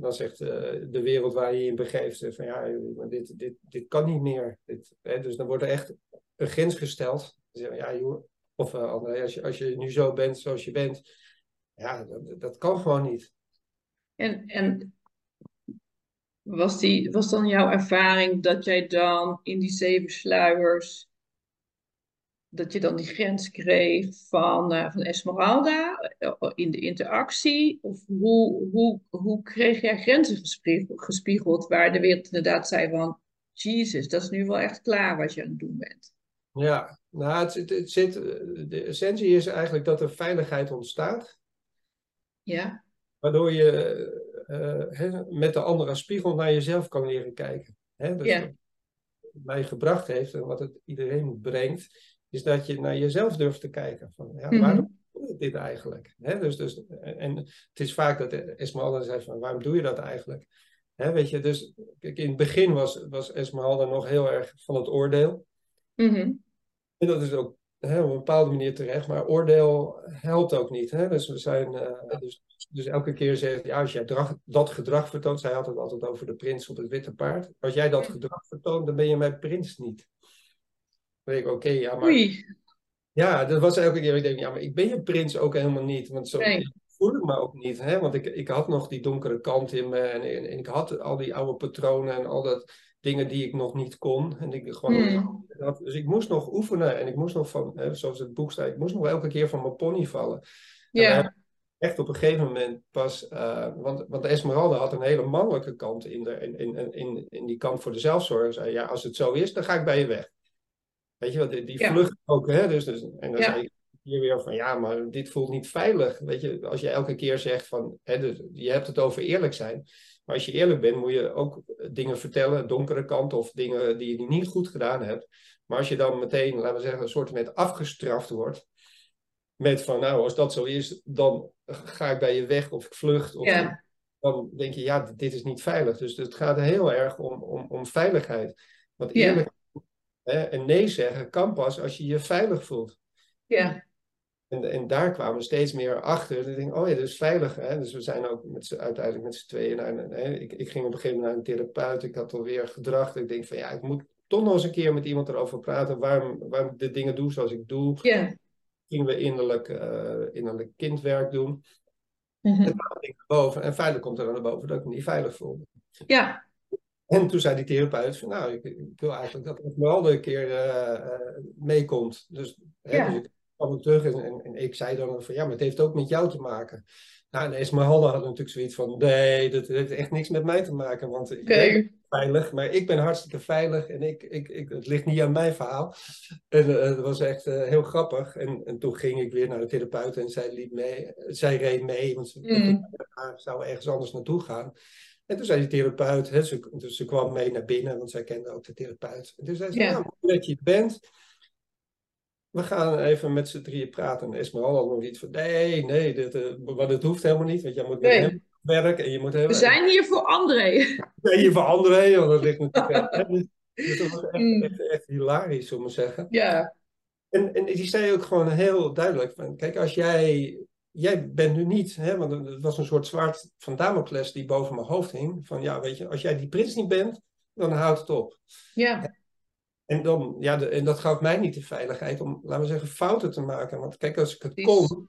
[SPEAKER 2] dan zegt uh, de wereld waar je in begeeft van, ja, dit, dit, dit kan niet meer. Dit, hè? Dus dan wordt er echt een grens gesteld. Ja, joh, of uh, als je, als je nu zo bent zoals je bent, ja, dat, dat kan gewoon niet.
[SPEAKER 1] En, en was, die, was dan jouw ervaring dat jij dan in die zeven sluiers, dat je dan die grens kreeg van, uh, van Esmeralda eh, in de interactie? Of hoe, hoe, hoe kreeg jij grenzen gespiegeld, gespiegeld waar de wereld inderdaad zei van, Jezus, dat is nu wel echt klaar wat je aan het doen bent?
[SPEAKER 2] Ja, nou, het, het, zit, de essentie is eigenlijk dat er veiligheid ontstaat.
[SPEAKER 1] Ja.
[SPEAKER 2] Waardoor je uh, met de andere spiegel naar jezelf kan leren kijken. Hè? Dus ja. Mij gebracht heeft en wat het iedereen brengt, is dat je naar jezelf durft te kijken. Van, ja, mhm. Waarom doe je dit eigenlijk? Dus, dus, en het is vaak dat Esmeralda zegt van waarom doe je dat eigenlijk? Weet je, dus kijk, in het begin was, was Esmeralda nog heel erg van het oordeel.
[SPEAKER 1] Mm
[SPEAKER 2] en dat is ook op een bepaalde manier terecht, maar oordeel helpt ook niet. Dus, we zijn, uh, dus, dus elke keer zegt, ja, als jij dat gedrag vertoont, zij had het altijd over de prins op het witte paard. Als jij dat gedrag vertoont, dan ben je mijn prins niet. Dan denk ik, oké, ja, maar... Oei. Ja, dat was elke keer, ik denk, ja, maar ik ben je prins ook helemaal niet. Want zo nee. voel ik me ook niet, hè? want ik, ik had nog die donkere kant in me en, en, en ik had al die oude patronen en al dat dingen die ik nog niet kon. En ik gewoon hmm. dus ik moest nog oefenen en ik moest nog van, hè, zoals het boek staat, ik moest nog elke keer van mijn pony vallen.
[SPEAKER 1] Ja.
[SPEAKER 2] Echt op een gegeven moment pas, uh, want, want Esmeralda had een hele mannelijke kant in, de, in, in, in, in die kant voor de zelfzorg. Zei, ja, als het zo is, dan ga ik bij je weg. Weet je die, die vlucht ook, hè? Dus, dus, en dan zei ik hier weer van, ja, maar dit voelt niet veilig. Weet je, als je elke keer zegt van, hè, dus, je hebt het over eerlijk zijn. Maar als je eerlijk bent, moet je ook dingen vertellen, donkere kant of dingen die je niet goed gedaan hebt. Maar als je dan meteen, laten we zeggen, een soort met afgestraft wordt. Met van, nou, als dat zo is, dan ga ik bij je weg of ik vlucht. Of
[SPEAKER 1] ja.
[SPEAKER 2] Dan denk je, ja, dit is niet veilig. Dus het gaat heel erg om, om, om veiligheid. Want eerlijk hè, en nee zeggen kan pas als je je veilig voelt.
[SPEAKER 1] Ja.
[SPEAKER 2] En, en daar kwamen we steeds meer achter. En ik denk, oh ja, dat is veilig. Hè? Dus we zijn ook met uiteindelijk met z'n tweeën naar een, ik, ik ging op een gegeven moment naar een therapeut. Ik had alweer gedrag. Ik denk van ja, ik moet toch nog eens een keer met iemand erover praten. Waarom, waarom ik de dingen doe zoals ik doe.
[SPEAKER 1] Ja.
[SPEAKER 2] Gingen we innerlijk, uh, innerlijk kindwerk doen. Mm -hmm. En, boven, en veilig komt er dan naar boven dat ik me niet veilig voelde.
[SPEAKER 1] Ja.
[SPEAKER 2] En toen zei die therapeut van nou, ik, ik wil eigenlijk dat het wel een keer uh, uh, meekomt. Dus, hè, dus ik, kwam ik terug en, en, ik zei dan van ja, maar het heeft ook met jou te maken. Nou, en Esmeralda had natuurlijk zoiets van nee, dat, heeft echt niks met mij te maken. Want ik, weet, veilig, maar ik ben hartstikke veilig en ik, ik, ik, het ligt niet aan mijn verhaal. En uh, het was echt uh, heel grappig. En, en toen ging ik weer naar de therapeut en zij, liep mee, zij reed mee, want ze mm. zou ergens anders naartoe gaan. En toen zei die therapeut, hè, ze, dus ze kwam mee naar binnen, want zij kende ook de therapeut. En toen zei ze, ja. nou, dat je bent, we gaan even met z'n drieën praten. En Esmeralda nog iets van, nee, nee, dit, uh, maar dat hoeft helemaal niet, want jij moet met nee. hem werken en je moet
[SPEAKER 1] We zijn hier voor André.
[SPEAKER 2] We zijn hier voor André, want dat ligt natuurlijk... dus, dus dat was echt, mm. echt, echt, hilarisch, om te zeggen.
[SPEAKER 1] Ja.
[SPEAKER 2] En, en die zei ook gewoon heel duidelijk van, kijk, als jij jij bent nu niet, hè, want het was een soort zwaard van Damocles die boven mijn hoofd hing. Van ja, weet je, als jij die prins niet bent, dan houdt het op.
[SPEAKER 1] Ja.
[SPEAKER 2] En, dan, ja, de, en dat gaf mij niet de veiligheid om, laten we zeggen, fouten te maken. Want kijk, als ik het kon,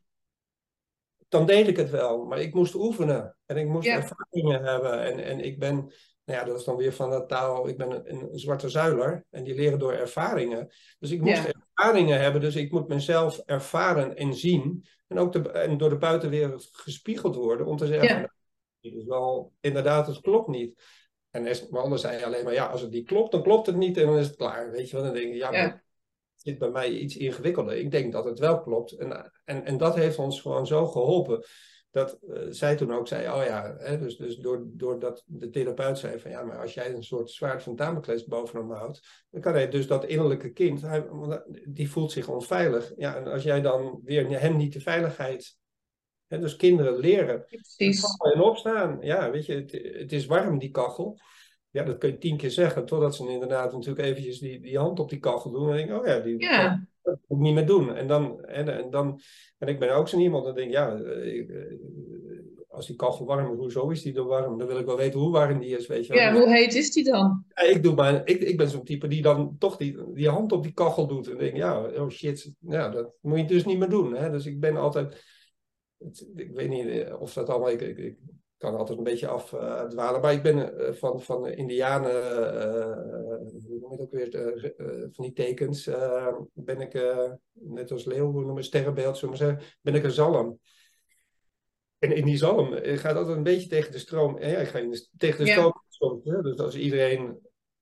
[SPEAKER 2] dan deed ik het wel. Maar ik moest oefenen en ik moest ervaringen hebben. En, en ik ben, nou ja, dat is dan weer van de taal, ik ben een, een zwarte zuiler. En die leren door ervaringen. Dus ik moest ervaringen hebben, dus ik moet mezelf ervaren en zien. En ook de, en door de buitenwereld gespiegeld worden om te zeggen, ja. dit is wel, inderdaad, het klopt niet. En anders zei alleen maar, ja, als het niet klopt, dan klopt het niet en dan is het klaar. Weet je wel, dan denk ik, ja, ja. het zit bij mij iets ingewikkelder. Ik denk dat het wel klopt. En, en, en dat heeft ons gewoon zo geholpen dat uh, zij toen ook zei, oh ja, hè, dus, dus door, doordat de therapeut zei van ja, maar als jij een soort zwaard van Damocles boven hem houdt, dan kan hij dus dat innerlijke kind, hij, die voelt zich onveilig. Ja, en als jij dan weer hem niet de veiligheid, hè, dus kinderen leren, en opstaan. Ja, weet je, het, het is warm die kachel. Ja, dat kun je tien keer zeggen, totdat ze inderdaad natuurlijk eventjes die, die hand op die kachel doen. En denk ik, oh ja, die,
[SPEAKER 1] ja
[SPEAKER 2] dat moet ik niet meer doen. En dan, en, en, dan, en ik ben ook zo iemand, dan denk ik, ja, ik, eh, als die kachel warm is, hoezo is die dan warm? Dan wil ik wel weten hoe warm die is, weet je
[SPEAKER 1] Ja, hoe heet is die dan?
[SPEAKER 2] Ja, ik, doe maar, ik, ik ben zo'n type die dan toch die, die hand op die kachel doet. En denk, ja, oh shit, ja, dat moet je dus niet meer doen. Hè? Dus ik ben altijd, ik weet niet eh, of dat allemaal, ik, ik, kan altijd een beetje afdwalen. Uh, maar ik ben uh, van, van Indianen, uh, hoe noem je het ook weer, van die tekens, ben ik, net als leeuw, hoe noem je sterrenbeeld, zullen we zeggen, ben ik een zalm. En in die zalm gaat altijd een beetje tegen de stroom. Ja, ik ga in de, tegen de stroom. Soms, hè? Dus als iedereen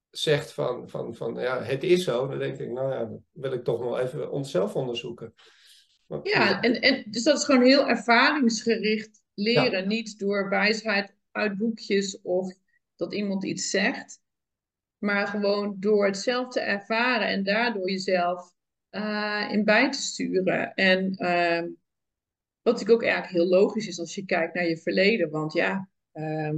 [SPEAKER 2] zegt van, van, van ja, het is zo, dan denk ik, nou ja, dan wil ik toch nog even onszelf onderzoeken.
[SPEAKER 1] ja, en, en dus dat is gewoon heel ervaringsgericht leren. Niet door wijsheid uit boekjes of dat iemand iets zegt. Maar gewoon door het zelf te ervaren en daardoor jezelf uh, in bij te sturen. En uh, wat natuurlijk ook eigenlijk heel logisch is als je kijkt naar je verleden. Want ja, uh,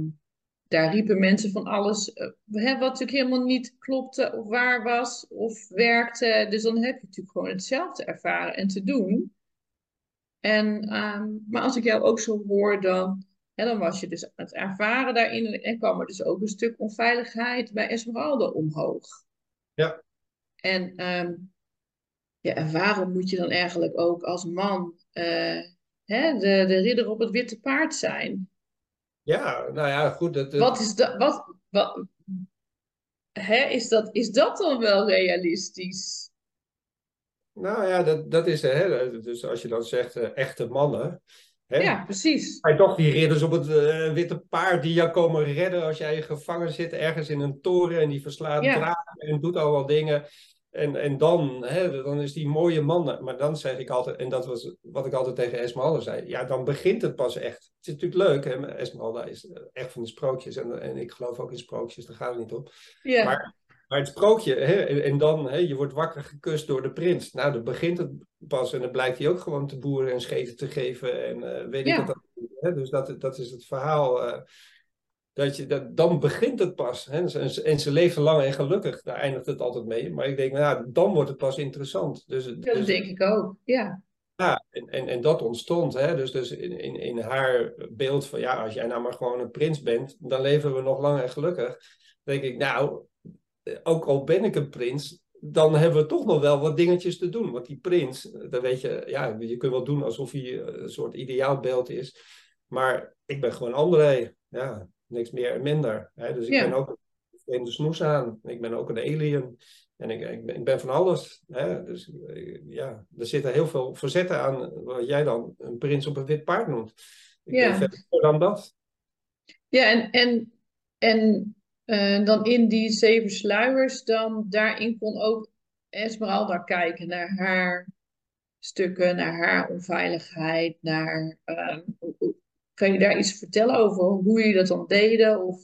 [SPEAKER 1] daar riepen mensen van alles hè, wat natuurlijk helemaal niet klopte of waar was of werkte. Dus dan heb je natuurlijk gewoon hetzelfde ervaren en te doen. En, um, maar als ik jou ook zo hoor, dan, hè, dan was je dus het ervaren daarin en kwam er dus ook een stuk onveiligheid bij Esmeralda omhoog.
[SPEAKER 2] Ja.
[SPEAKER 1] En, um, ja, en waarom moet je dan eigenlijk ook als man uh, hè, de, de ridder op het witte paard zijn?
[SPEAKER 2] Ja, nou ja, goed. Dat,
[SPEAKER 1] Wat is dat? Wat, wat, hè, is, dat, is dat dan wel realistisch?
[SPEAKER 2] Nou ja, dat, dat is, hè, dus als je dan zegt uh, echte mannen. Hè,
[SPEAKER 1] ja, precies.
[SPEAKER 2] Maar toch die ridders op het uh, witte paard die jou komen redden als jij gevangen zit ergens in een toren en die verslaat ja. draken en doet allemaal dingen. En, en dan, hè, dan is die mooie man. Maar dan zeg ik altijd, en dat was wat ik altijd tegen Esmeralda zei. Ja, dan begint het pas echt. Het is natuurlijk leuk, hè? Esmeralda is echt van de sprookjes. En, en ik geloof ook in sprookjes, daar gaat het niet op.
[SPEAKER 1] Ja.
[SPEAKER 2] Maar maar het sprookje, hè, en dan, hè, je wordt wakker gekust door de prins. Nou, dan begint het pas en dan blijkt hij ook gewoon te boeren en scheten te geven. En uh, weet ik wat dat Dus dat, dat is het verhaal. Uh, dat je, dat, dan begint het pas. Hè? En, en ze leven lang en gelukkig. Daar eindigt het altijd mee. Maar ik denk, nou, dan wordt het pas interessant. Dus,
[SPEAKER 1] dat
[SPEAKER 2] dus,
[SPEAKER 1] denk ik ook, ja.
[SPEAKER 2] Ja, en, en, en dat ontstond. Hè? Dus, dus in, in, in haar beeld van, ja, als jij nou maar gewoon een prins bent, dan leven we nog lang en gelukkig. denk ik, nou, ook al ben ik een prins, dan hebben we toch nog wel wat dingetjes te doen. Want die prins, dan weet je, ja, je kunt wel doen alsof hij een soort ideaalbeeld is. Maar ik ben gewoon André. Ja, niks meer en minder. Hè? Dus ik ben ook een de snoes aan. Ik ben ook een alien. En ik, ik, ben, ik ben van alles. Hè? Dus ja, er zitten heel veel verzetten aan wat jij dan een prins op een wit paard noemt. Ik
[SPEAKER 1] ja.
[SPEAKER 2] ben verder dan dat.
[SPEAKER 1] Ja, en, en, en En dan in die zeven sluiers, dan daarin kon ook Esmeralda kijken naar haar stukken, naar haar onveiligheid, naar... ehm, kan je daar iets vertellen over hoe jullie dat dan deden of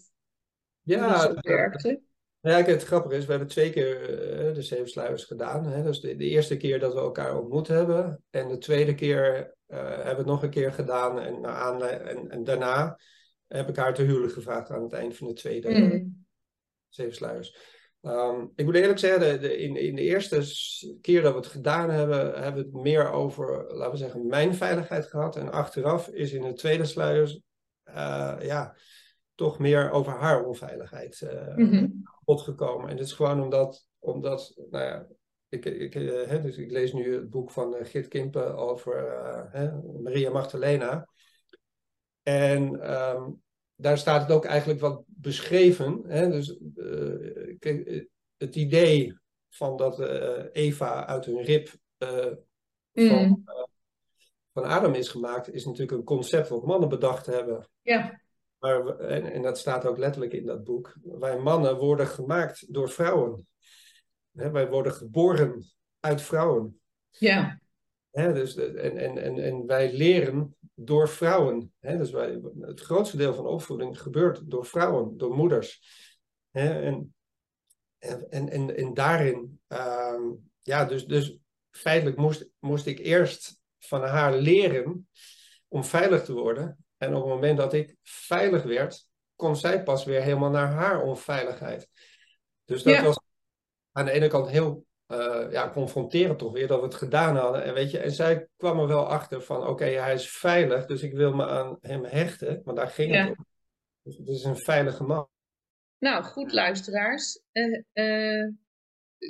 [SPEAKER 1] hoe
[SPEAKER 2] Ja,
[SPEAKER 1] zo
[SPEAKER 2] dat-
[SPEAKER 1] werkte?
[SPEAKER 2] Ja, kijk, het grappige is, we hebben twee keer eh, de zeven sluiers gedaan. Hè? Dus de, de eerste keer dat we elkaar ontmoet hebben. En de tweede keer eh, hebben we het nog een keer gedaan. En daarna heb ik haar te huwelijk gevraagd aan het eind van de tweede
[SPEAKER 1] Mm.
[SPEAKER 2] zeven sluiers. Ehm, ik moet eerlijk zeggen, de, de- in, in de eerste keer dat we het gedaan hebben, hebben we het meer over, laten we zeggen, mijn veiligheid gehad. En achteraf is in de tweede sluiers, eh, ja, toch meer over haar onveiligheid
[SPEAKER 1] Mhm.
[SPEAKER 2] bod gekomen. En dat is gewoon omdat, omdat nou ja, ik, ik, eh, dus ik lees nu het boek van Git Kimpen over Maria Magdalena. En ehm, daar staat het ook eigenlijk wat beschreven. Hè? Dus eh, kijk, het idee van dat eh, Eva uit hun rib eh, van,
[SPEAKER 1] Mm.
[SPEAKER 2] van Adam is gemaakt, is natuurlijk een concept wat mannen bedacht hebben.
[SPEAKER 1] Ja,
[SPEAKER 2] Maar, we- en, en dat staat ook letterlijk in dat boek. Wij mannen worden gemaakt door vrouwen. Hè, wij worden geboren uit vrouwen.
[SPEAKER 1] ja,
[SPEAKER 2] Hè, dus, en, en, en, en wij leren door vrouwen. Hè, dus wij, het grootste deel van opvoeding gebeurt door vrouwen, door moeders. Hè, en, en, en, en, daarin, ehm, ja, dus, dus feitelijk moest, moest ik eerst van haar leren om veilig te worden. En op het moment dat ik veilig werd, kon zij pas weer helemaal naar haar onveiligheid. Dus dat
[SPEAKER 1] Ja.
[SPEAKER 2] was aan de ene kant heel eh, ja, confronterend toch weer dat we het gedaan hadden. En, weet je, en zij kwam er wel achter van oké, hij is veilig, dus ik wil me aan hem hechten. Maar daar ging
[SPEAKER 1] Ja.
[SPEAKER 2] het om. Dus het is een veilige man.
[SPEAKER 1] Nou, goed luisteraars. Eh, eh,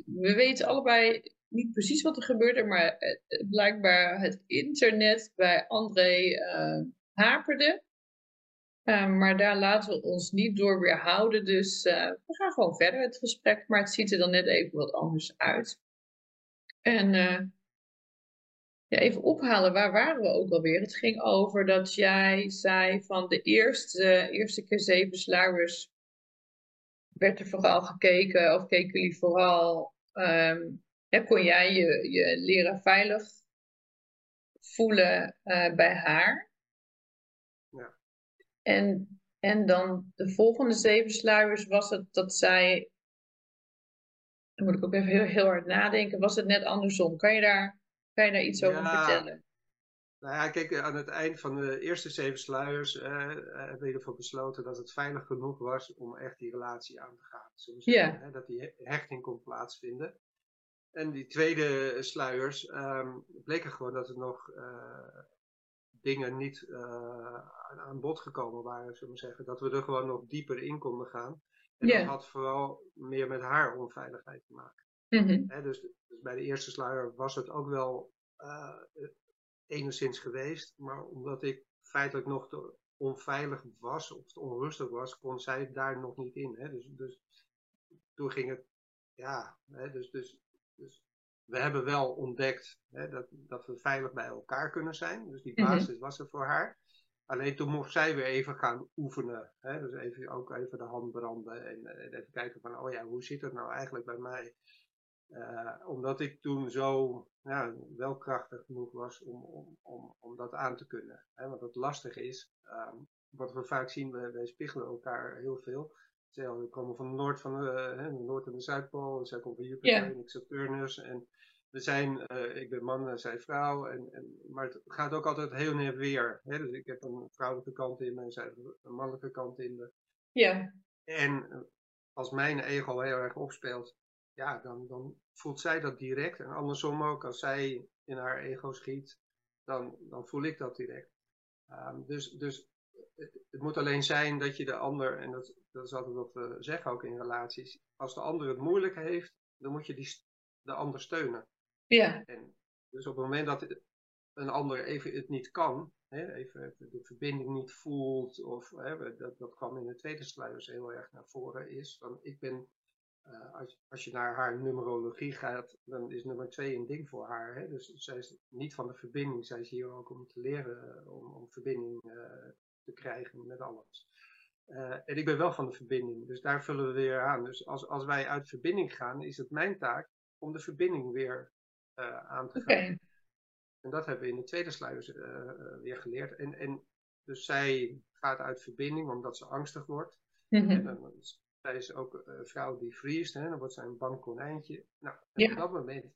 [SPEAKER 1] we weten allebei niet precies wat er gebeurde, maar blijkbaar het internet bij André haperde. Eh, maar daar laten we ons niet door weerhouden, dus eh, we gaan gewoon verder het gesprek, maar het ziet er dan net even wat anders uit. En eh, ja, even ophalen, waar waren we ook alweer? Het ging over dat jij zei van de eerste, eerste keer zeven sluiers werd er vooral gekeken, of keken jullie vooral, ehm, hè, kon jij je, je leren veilig voelen eh, bij haar? En, en dan de volgende zeven sluiers was het dat zij, dan moet ik ook even heel, heel hard nadenken, was het net andersom? Kan je daar, kan je daar iets over
[SPEAKER 2] Ja.
[SPEAKER 1] vertellen?
[SPEAKER 2] Nou ja, kijk, aan het eind van de eerste zeven sluiers eh, eh, hebben we ervoor besloten dat het veilig genoeg was om echt die relatie aan te gaan. Zeggen,
[SPEAKER 1] Ja.
[SPEAKER 2] hè, dat die he- hechting kon plaatsvinden. En die tweede sluiers ehm, bleken gewoon dat er nog eh, dingen niet eh, aan- bod gekomen waren, zullen we zeggen. Dat we er gewoon nog dieper in konden gaan. En dat had vooral meer met haar onveiligheid te maken.
[SPEAKER 1] Mhm.
[SPEAKER 2] Dus, dus bij de eerste sluier was het ook wel eh, enigszins geweest. Maar omdat ik feitelijk nog te onveilig was of te onrustig was, kon zij daar nog niet in. Dus, dus toen ging het, ja, dus, dus, dus we hebben wel ontdekt hè, dat, dat we veilig bij elkaar kunnen zijn. Dus die
[SPEAKER 1] Mhm.
[SPEAKER 2] basis was er voor haar. Alleen toen mocht zij weer even gaan oefenen. Hè? Dus even, ook even de hand branden en, en even kijken van, oh ja, hoe zit het nou eigenlijk bij mij? Eh, omdat ik toen zo ja, wel krachtig genoeg was om, om, om, om dat aan te kunnen. Hè? Want het lastig is, ehm, wat we vaak zien, we, wij spiegelen elkaar heel veel. Stel, we komen van de Noord, van de, hè, de Noord- en de Zuidpool, en zij komt van Jupiter
[SPEAKER 1] Ja.
[SPEAKER 2] en ik Saturnus. En we zijn, eh, ik ben man en zij vrouw, en, en, maar het gaat ook altijd heel neer weer. Hè? Dus ik heb een vrouwelijke kant in me en zij heeft een mannelijke kant in me.
[SPEAKER 1] Ja,
[SPEAKER 2] En eh, als mijn ego heel erg opspeelt, ja, dan, dan voelt zij dat direct. En andersom ook, als zij in haar ego schiet, dan, dan voel ik dat direct. Ehm, dus dus het, het moet alleen zijn dat je de ander, en dat, dat is altijd wat we zeggen ook in relaties, als de ander het moeilijk heeft, dan moet je die, de ander steunen.
[SPEAKER 1] ja,
[SPEAKER 2] En dus op het moment dat een ander even het niet kan, hè, even de verbinding niet voelt, of hè, dat, dat kwam in de tweede sluiers heel erg naar voren, is van ik ben, eh, als, als je naar haar numerologie gaat, dan is nummer twee een ding voor haar. Hè? Dus zij is niet van de verbinding, zij is hier ook om te leren, eh, om, om verbinding eh, te krijgen met alles. Eh, en ik ben wel van de verbinding, dus daar vullen we weer aan. Dus als, als wij uit verbinding gaan, is het mijn taak om de verbinding weer uh, aan te gaan. En dat hebben we in de tweede sluier uh, weer geleerd. En, en dus zij gaat uit verbinding omdat ze angstig wordt. Mm En dan, zij is ook een vrouw die vriest, hè, dan wordt zij een bang konijntje. Nou, op dat moment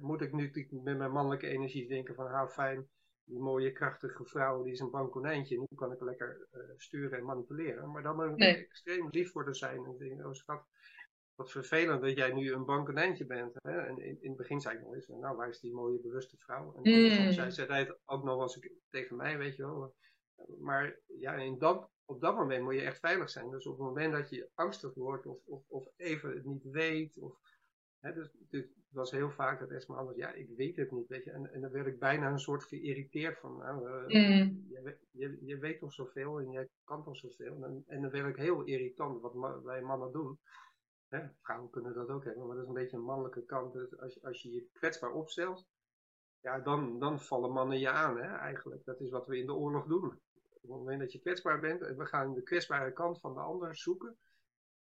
[SPEAKER 2] moet ik nu met mijn mannelijke energie denken van, how fijn, die mooie krachtige vrouw, die is een bang konijntje. Die kan ik lekker uh, sturen en manipuleren. Maar dan moet ik extreem lief voor haar zijn. En denken, oh schat, wat vervelend dat jij nu een bang konijntje bent. Hè? En in, in, het begin zei ik nog eens, nou waar is die mooie bewuste vrouw? En mm. zei zij het ook nog eens tegen mij, weet je wel. Maar ja, in dat, op dat moment moet je echt veilig zijn. Dus op het moment dat je angstig wordt of, of, of even het niet weet. Of, hè, dus, dus het was heel vaak dat Esma anders, ja, ik weet het niet, weet je. En, en dan werd ik bijna een soort geïrriteerd van, nou, uh, mm. je, je, je, weet toch zoveel en jij kan toch zoveel. En, en dan werd ik heel irritant, wat wij mannen doen. Hè, vrouwen kunnen dat ook hebben, maar dat is een beetje een mannelijke kant. Dus als, als je je kwetsbaar opstelt, ja, dan, dan vallen mannen je aan, hè, eigenlijk. Dat is wat we in de oorlog doen. Op het moment dat je kwetsbaar bent, en we gaan de kwetsbare kant van de ander zoeken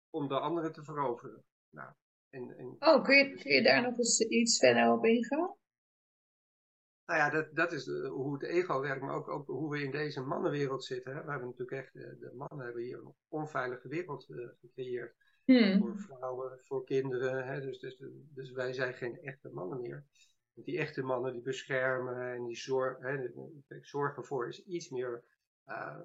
[SPEAKER 2] om de andere te veroveren. Nou,
[SPEAKER 1] en, en... Oh, kun je, kun je daar nog eens iets verder op ingaan?
[SPEAKER 2] Nou ja, dat, dat is hoe het ego werkt, maar ook, ook, hoe we in deze mannenwereld zitten. Hè. We hebben natuurlijk echt, de, de mannen hebben hier een onveilige wereld uh, gecreëerd. Hmm. Voor vrouwen, voor kinderen. Hè. Dus, dus, dus wij zijn geen echte mannen meer. Die echte mannen die beschermen en die zorgen, hè, zorgen voor is iets meer uh,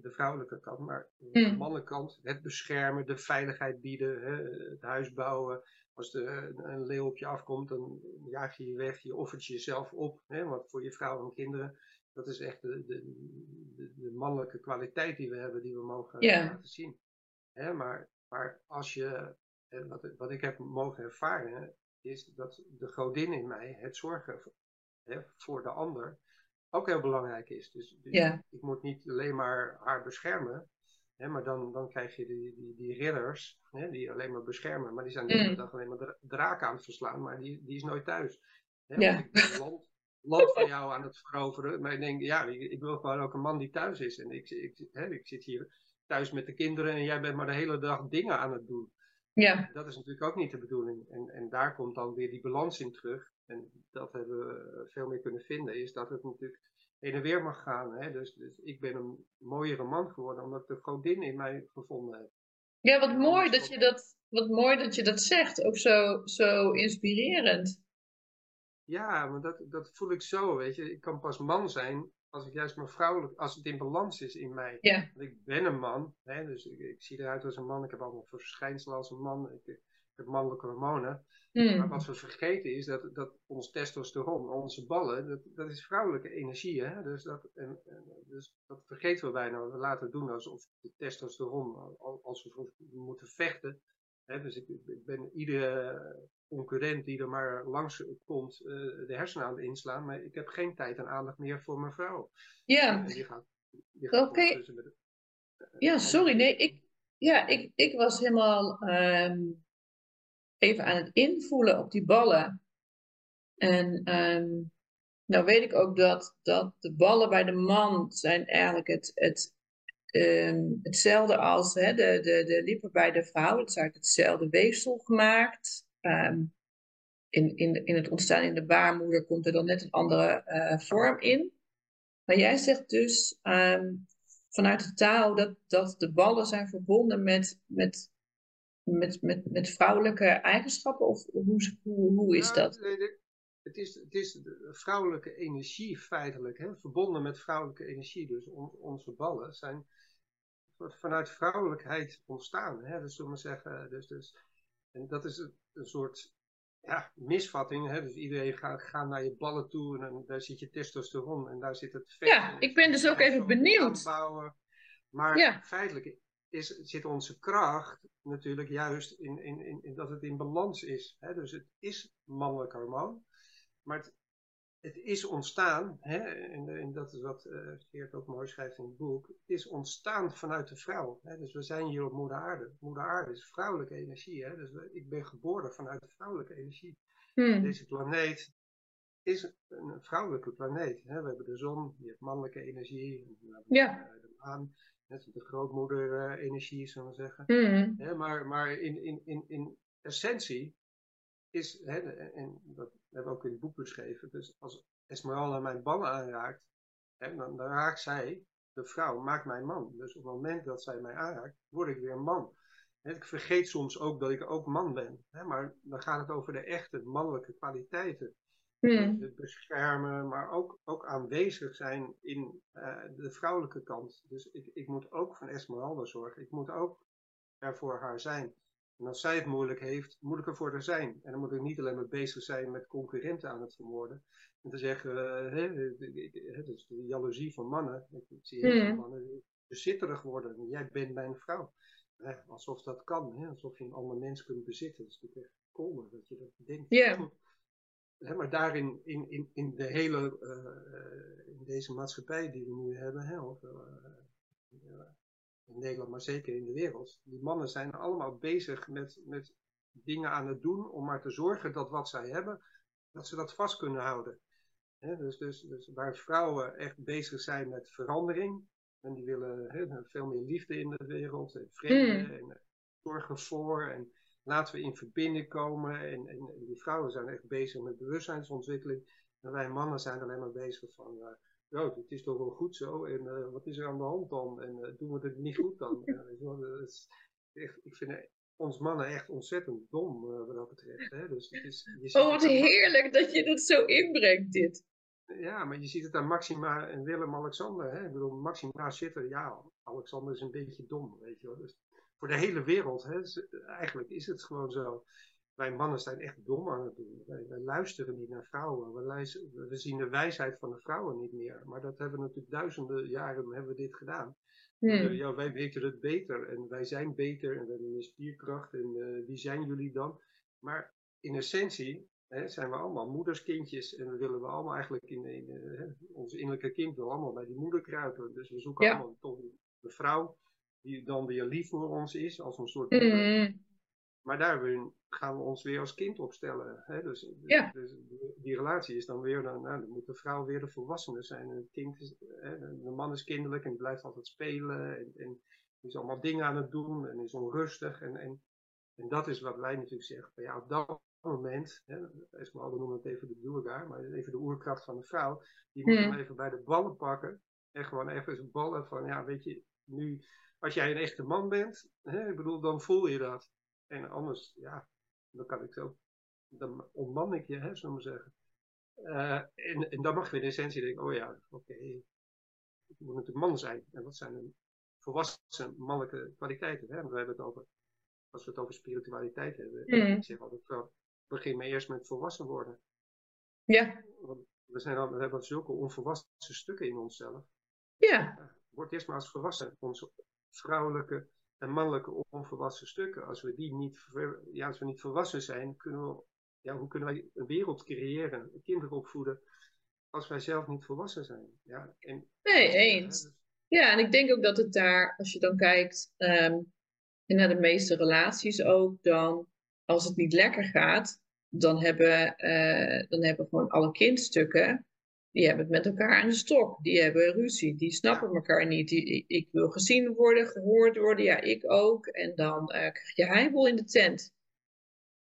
[SPEAKER 2] de vrouwelijke kant. Maar de hmm. mannelijke kant, het beschermen, de veiligheid bieden, hè, het huis bouwen. Als er een leeuw op je afkomt, dan jaag je je weg, je offert jezelf op. Hè, want voor je vrouw en kinderen, dat is echt de, de, de, de mannelijke kwaliteit die we hebben, die we mogen laten zien. Hè, maar, maar als je, wat, wat ik heb mogen ervaren, is dat de godin in mij, het zorgen hè, voor de ander, ook heel belangrijk is. Dus, dus ik moet niet alleen maar haar beschermen, hè, maar dan, dan krijg je die, die, die ridders hè, die alleen maar beschermen, maar die zijn de hele mm. dag alleen maar draken aan het verslaan, maar die, die is nooit thuis. Hè, ja. Ik ben land, land van jou aan het veroveren, maar ik denk, ja, ik, wil gewoon ook een man die thuis is. En ik, ik, hè, ik zit hier thuis met de kinderen en jij bent maar de hele dag dingen aan het doen. Ja. Dat is natuurlijk ook niet de bedoeling. En, en daar komt dan weer die balans in terug. En dat hebben we veel meer kunnen vinden, is dat het natuurlijk heen en weer mag gaan. Hè? Dus, dus ik ben een mooiere man geworden omdat ik de godin in mij gevonden heb.
[SPEAKER 1] Ja, wat mooi dat je dat, wat mooi dat je dat zegt. Ook zo, zo inspirerend.
[SPEAKER 2] Ja, maar dat, dat voel ik zo, weet je. Ik kan pas man zijn als ik juist mijn vrouwelijk, als het in balans is in mij. Ja. Want ik ben een man, hè, dus ik, ik, zie eruit als een man. Ik heb allemaal verschijnselen als een man. Ik, heb mannelijke hormonen. Hmm. Maar wat we vergeten is dat, dat ons testosteron, onze ballen, dat, dat is vrouwelijke energie. Hè? Dus, dat, en, en, dus dat vergeten we bijna. We laten het doen alsof de testosteron, als we moeten vechten. Hè? Dus ik, ik ben iedere concurrent die er maar langs komt uh, de hersenen aan het inslaan. Maar ik heb geen tijd en aandacht meer voor mijn vrouw.
[SPEAKER 1] Ja. Oké. Uh, ja, sorry. Nee, ik, ja, ik, ik was helemaal um, even aan het invoelen op die ballen. En um, nou weet ik ook dat, dat de ballen bij de man zijn eigenlijk het, het, um, hetzelfde als hè, de, de, de lippen bij de vrouw. Het is eigenlijk hetzelfde weefsel gemaakt. Um, in, in, in het ontstaan in de baarmoeder komt er dan net een andere uh, vorm in. Maar jij zegt dus vanuit de taal dat, dat de ballen zijn verbonden met, met met, met, met vrouwelijke eigenschappen? Of hoe, hoe, hoe is dat?
[SPEAKER 2] Het is, het is de vrouwelijke energie feitelijk, hè, verbonden met vrouwelijke energie. Dus onze ballen zijn vanuit vrouwelijkheid ontstaan. Hè, dus zullen we zeggen. Dus, dus, en dat is een, een soort ja, misvatting. Hè? Dus iedereen gaat, gaat naar je ballen toe en daar zit je testosteron en daar zit het
[SPEAKER 1] vet. Ja, ik ben dus ook even benieuwd.
[SPEAKER 2] Maar feitelijk is, zit onze kracht natuurlijk juist in, in, in, dat het in balans is. Hè? Dus het is mannelijk hormoon, maar het, het is ontstaan, hè? En, en, dat is wat uh, Geert ook mooi schrijft in het boek, het is ontstaan vanuit de vrouw. Hè? Dus we zijn hier op moeder aarde. Moeder aarde is vrouwelijke energie. Hè? Dus ik ben geboren vanuit de vrouwelijke energie. Hmm. Deze planeet is een vrouwelijke planeet. Hè? We hebben de zon, die heeft mannelijke energie. We hebben ja. de maan, Net de grootmoeder-energie, zullen we zeggen.
[SPEAKER 1] Mm.
[SPEAKER 2] maar maar in, in, in, in essentie is, hè, en dat hebben we ook in het boek beschreven, dus als Esmeralda mijn ballen aanraakt, hè, dan, dan raakt zij, de vrouw, maakt mij man. Dus op het moment dat zij mij aanraakt, word ik weer een man. Ik vergeet soms ook dat ik ook man ben. Maar dan gaat het over de echte mannelijke kwaliteiten.
[SPEAKER 1] Hmm.
[SPEAKER 2] Beschermen, maar ook, ook aanwezig zijn in uh, de vrouwelijke kant. Dus ik, ik moet ook van Esmeralda zorgen. Ik moet ook er voor haar zijn. En als zij het moeilijk heeft, moet ik er voor haar zijn. En dan moet ik niet alleen maar bezig zijn met concurrenten aan het vermoorden. En te zeggen, uh, hè, dus de jaloezie van mannen. Ik, zie heel veel
[SPEAKER 1] Hmm.
[SPEAKER 2] mannen bezitterig worden. Jij bent mijn vrouw. Alsof dat kan, hè? alsof je een ander mens kunt bezitten. Dat is natuurlijk echt komen dat je dat denkt.
[SPEAKER 1] Ja.
[SPEAKER 2] Maar daarin, in, in, in de hele, uh, in deze maatschappij die we nu hebben, hè, of, uh, in Nederland, maar zeker in de wereld, die mannen zijn allemaal bezig met, met dingen aan het doen om maar te zorgen dat wat zij hebben, dat ze dat vast kunnen houden. Dus, dus, dus waar vrouwen echt bezig zijn met verandering, en die willen he, veel meer liefde in de wereld, en vrede,
[SPEAKER 1] Mm.
[SPEAKER 2] en zorgen voor, en laten we in verbinding komen. En, en, en, die vrouwen zijn echt bezig met bewustzijnsontwikkeling. En wij mannen zijn alleen maar bezig van, uh, oh, het is toch wel goed zo, en uh, wat is er aan de hand dan? En uh, doen we het niet goed dan? is echt, ik vind ons mannen echt ontzettend dom wat dat betreft. Hè? Dus het is,
[SPEAKER 1] je oh, wat heerlijk dat je dat zo inbrengt, dit.
[SPEAKER 2] Ja, maar je ziet het aan Maxima en Willem-Alexander. Hè? Ik bedoel, Maxima zit er, ja, Alexander is een beetje dom, weet je wel. Dus voor de hele wereld, hè? Dus, eigenlijk is het gewoon zo. Wij mannen zijn echt dom aan het doen. Wij, wij luisteren niet naar vrouwen. We, luisteren, we, zien de wijsheid van de vrouwen niet meer. Maar dat hebben we natuurlijk duizenden jaren hebben we dit gedaan.
[SPEAKER 1] Hmm.
[SPEAKER 2] Ja, wij weten het beter en wij zijn beter en we hebben een spierkracht en uh, wie zijn jullie dan? Maar in essentie Hè, zijn we allemaal moederskindjes en dan willen we allemaal eigenlijk in, in uh, ons innerlijke kind wil allemaal bij die moeder kruipen. Dus we zoeken
[SPEAKER 1] Ja.
[SPEAKER 2] allemaal toch een vrouw die dan weer lief voor ons is als een soort
[SPEAKER 1] Mm.
[SPEAKER 2] Maar daar gaan we ons weer als kind opstellen. Hè? Dus,
[SPEAKER 1] Ja.
[SPEAKER 2] dus die relatie is dan weer, dan, nou, dan moet de vrouw weer de volwassene zijn. En het kind is, hè, de man is kinderlijk en blijft altijd spelen. En, en is allemaal dingen aan het doen en is onrustig. En, en, en dat is wat wij natuurlijk zeggen. Ja, op dat moment, hè, Esmeralda noemen het even de Durga, maar even de oerkracht van de vrouw, die moet hem
[SPEAKER 1] Hmm.
[SPEAKER 2] even bij de ballen pakken. En gewoon even zijn ballen van, ja, weet je, nu, als jij een echte man bent, hè, ik bedoel, dan voel je dat. En anders, ja, dan kan ik zo, dan ontman ik je, hè, zullen we zeggen. Uh, en, en dan mag je in essentie denken, oh ja, oké, okay, ik moet natuurlijk man zijn. En wat zijn een volwassen mannelijke kwaliteiten? Hè? We hebben het over, als we het over spiritualiteit hebben,
[SPEAKER 1] Mm.
[SPEAKER 2] ik zeg altijd, well, begin maar eerst met volwassen worden.
[SPEAKER 1] Ja.
[SPEAKER 2] Want we, zijn al, we hebben zulke onvolwassen stukken in onszelf.
[SPEAKER 1] Ja.
[SPEAKER 2] Word eerst maar als volwassen. Onze vrouwelijke en mannelijke onvolwassen stukken. Als we die niet, ja, als we niet volwassen zijn, kunnen we, ja, hoe kunnen wij een wereld creëren, kinderen opvoeden, als wij zelf niet volwassen zijn? Ja, en,
[SPEAKER 1] nee, eens.
[SPEAKER 2] Ja, dus,
[SPEAKER 1] ja, en ik denk ook dat het daar, als je dan kijkt um, naar de meeste relaties ook, dan als het niet lekker gaat, dan hebben, uh, dan hebben gewoon alle kindstukken, die hebben het met elkaar aan de stok. Die hebben ruzie, die snappen elkaar niet. Die, ik wil gezien worden, gehoord worden, ja, ik ook. En dan uh, krijg je heibel in de tent.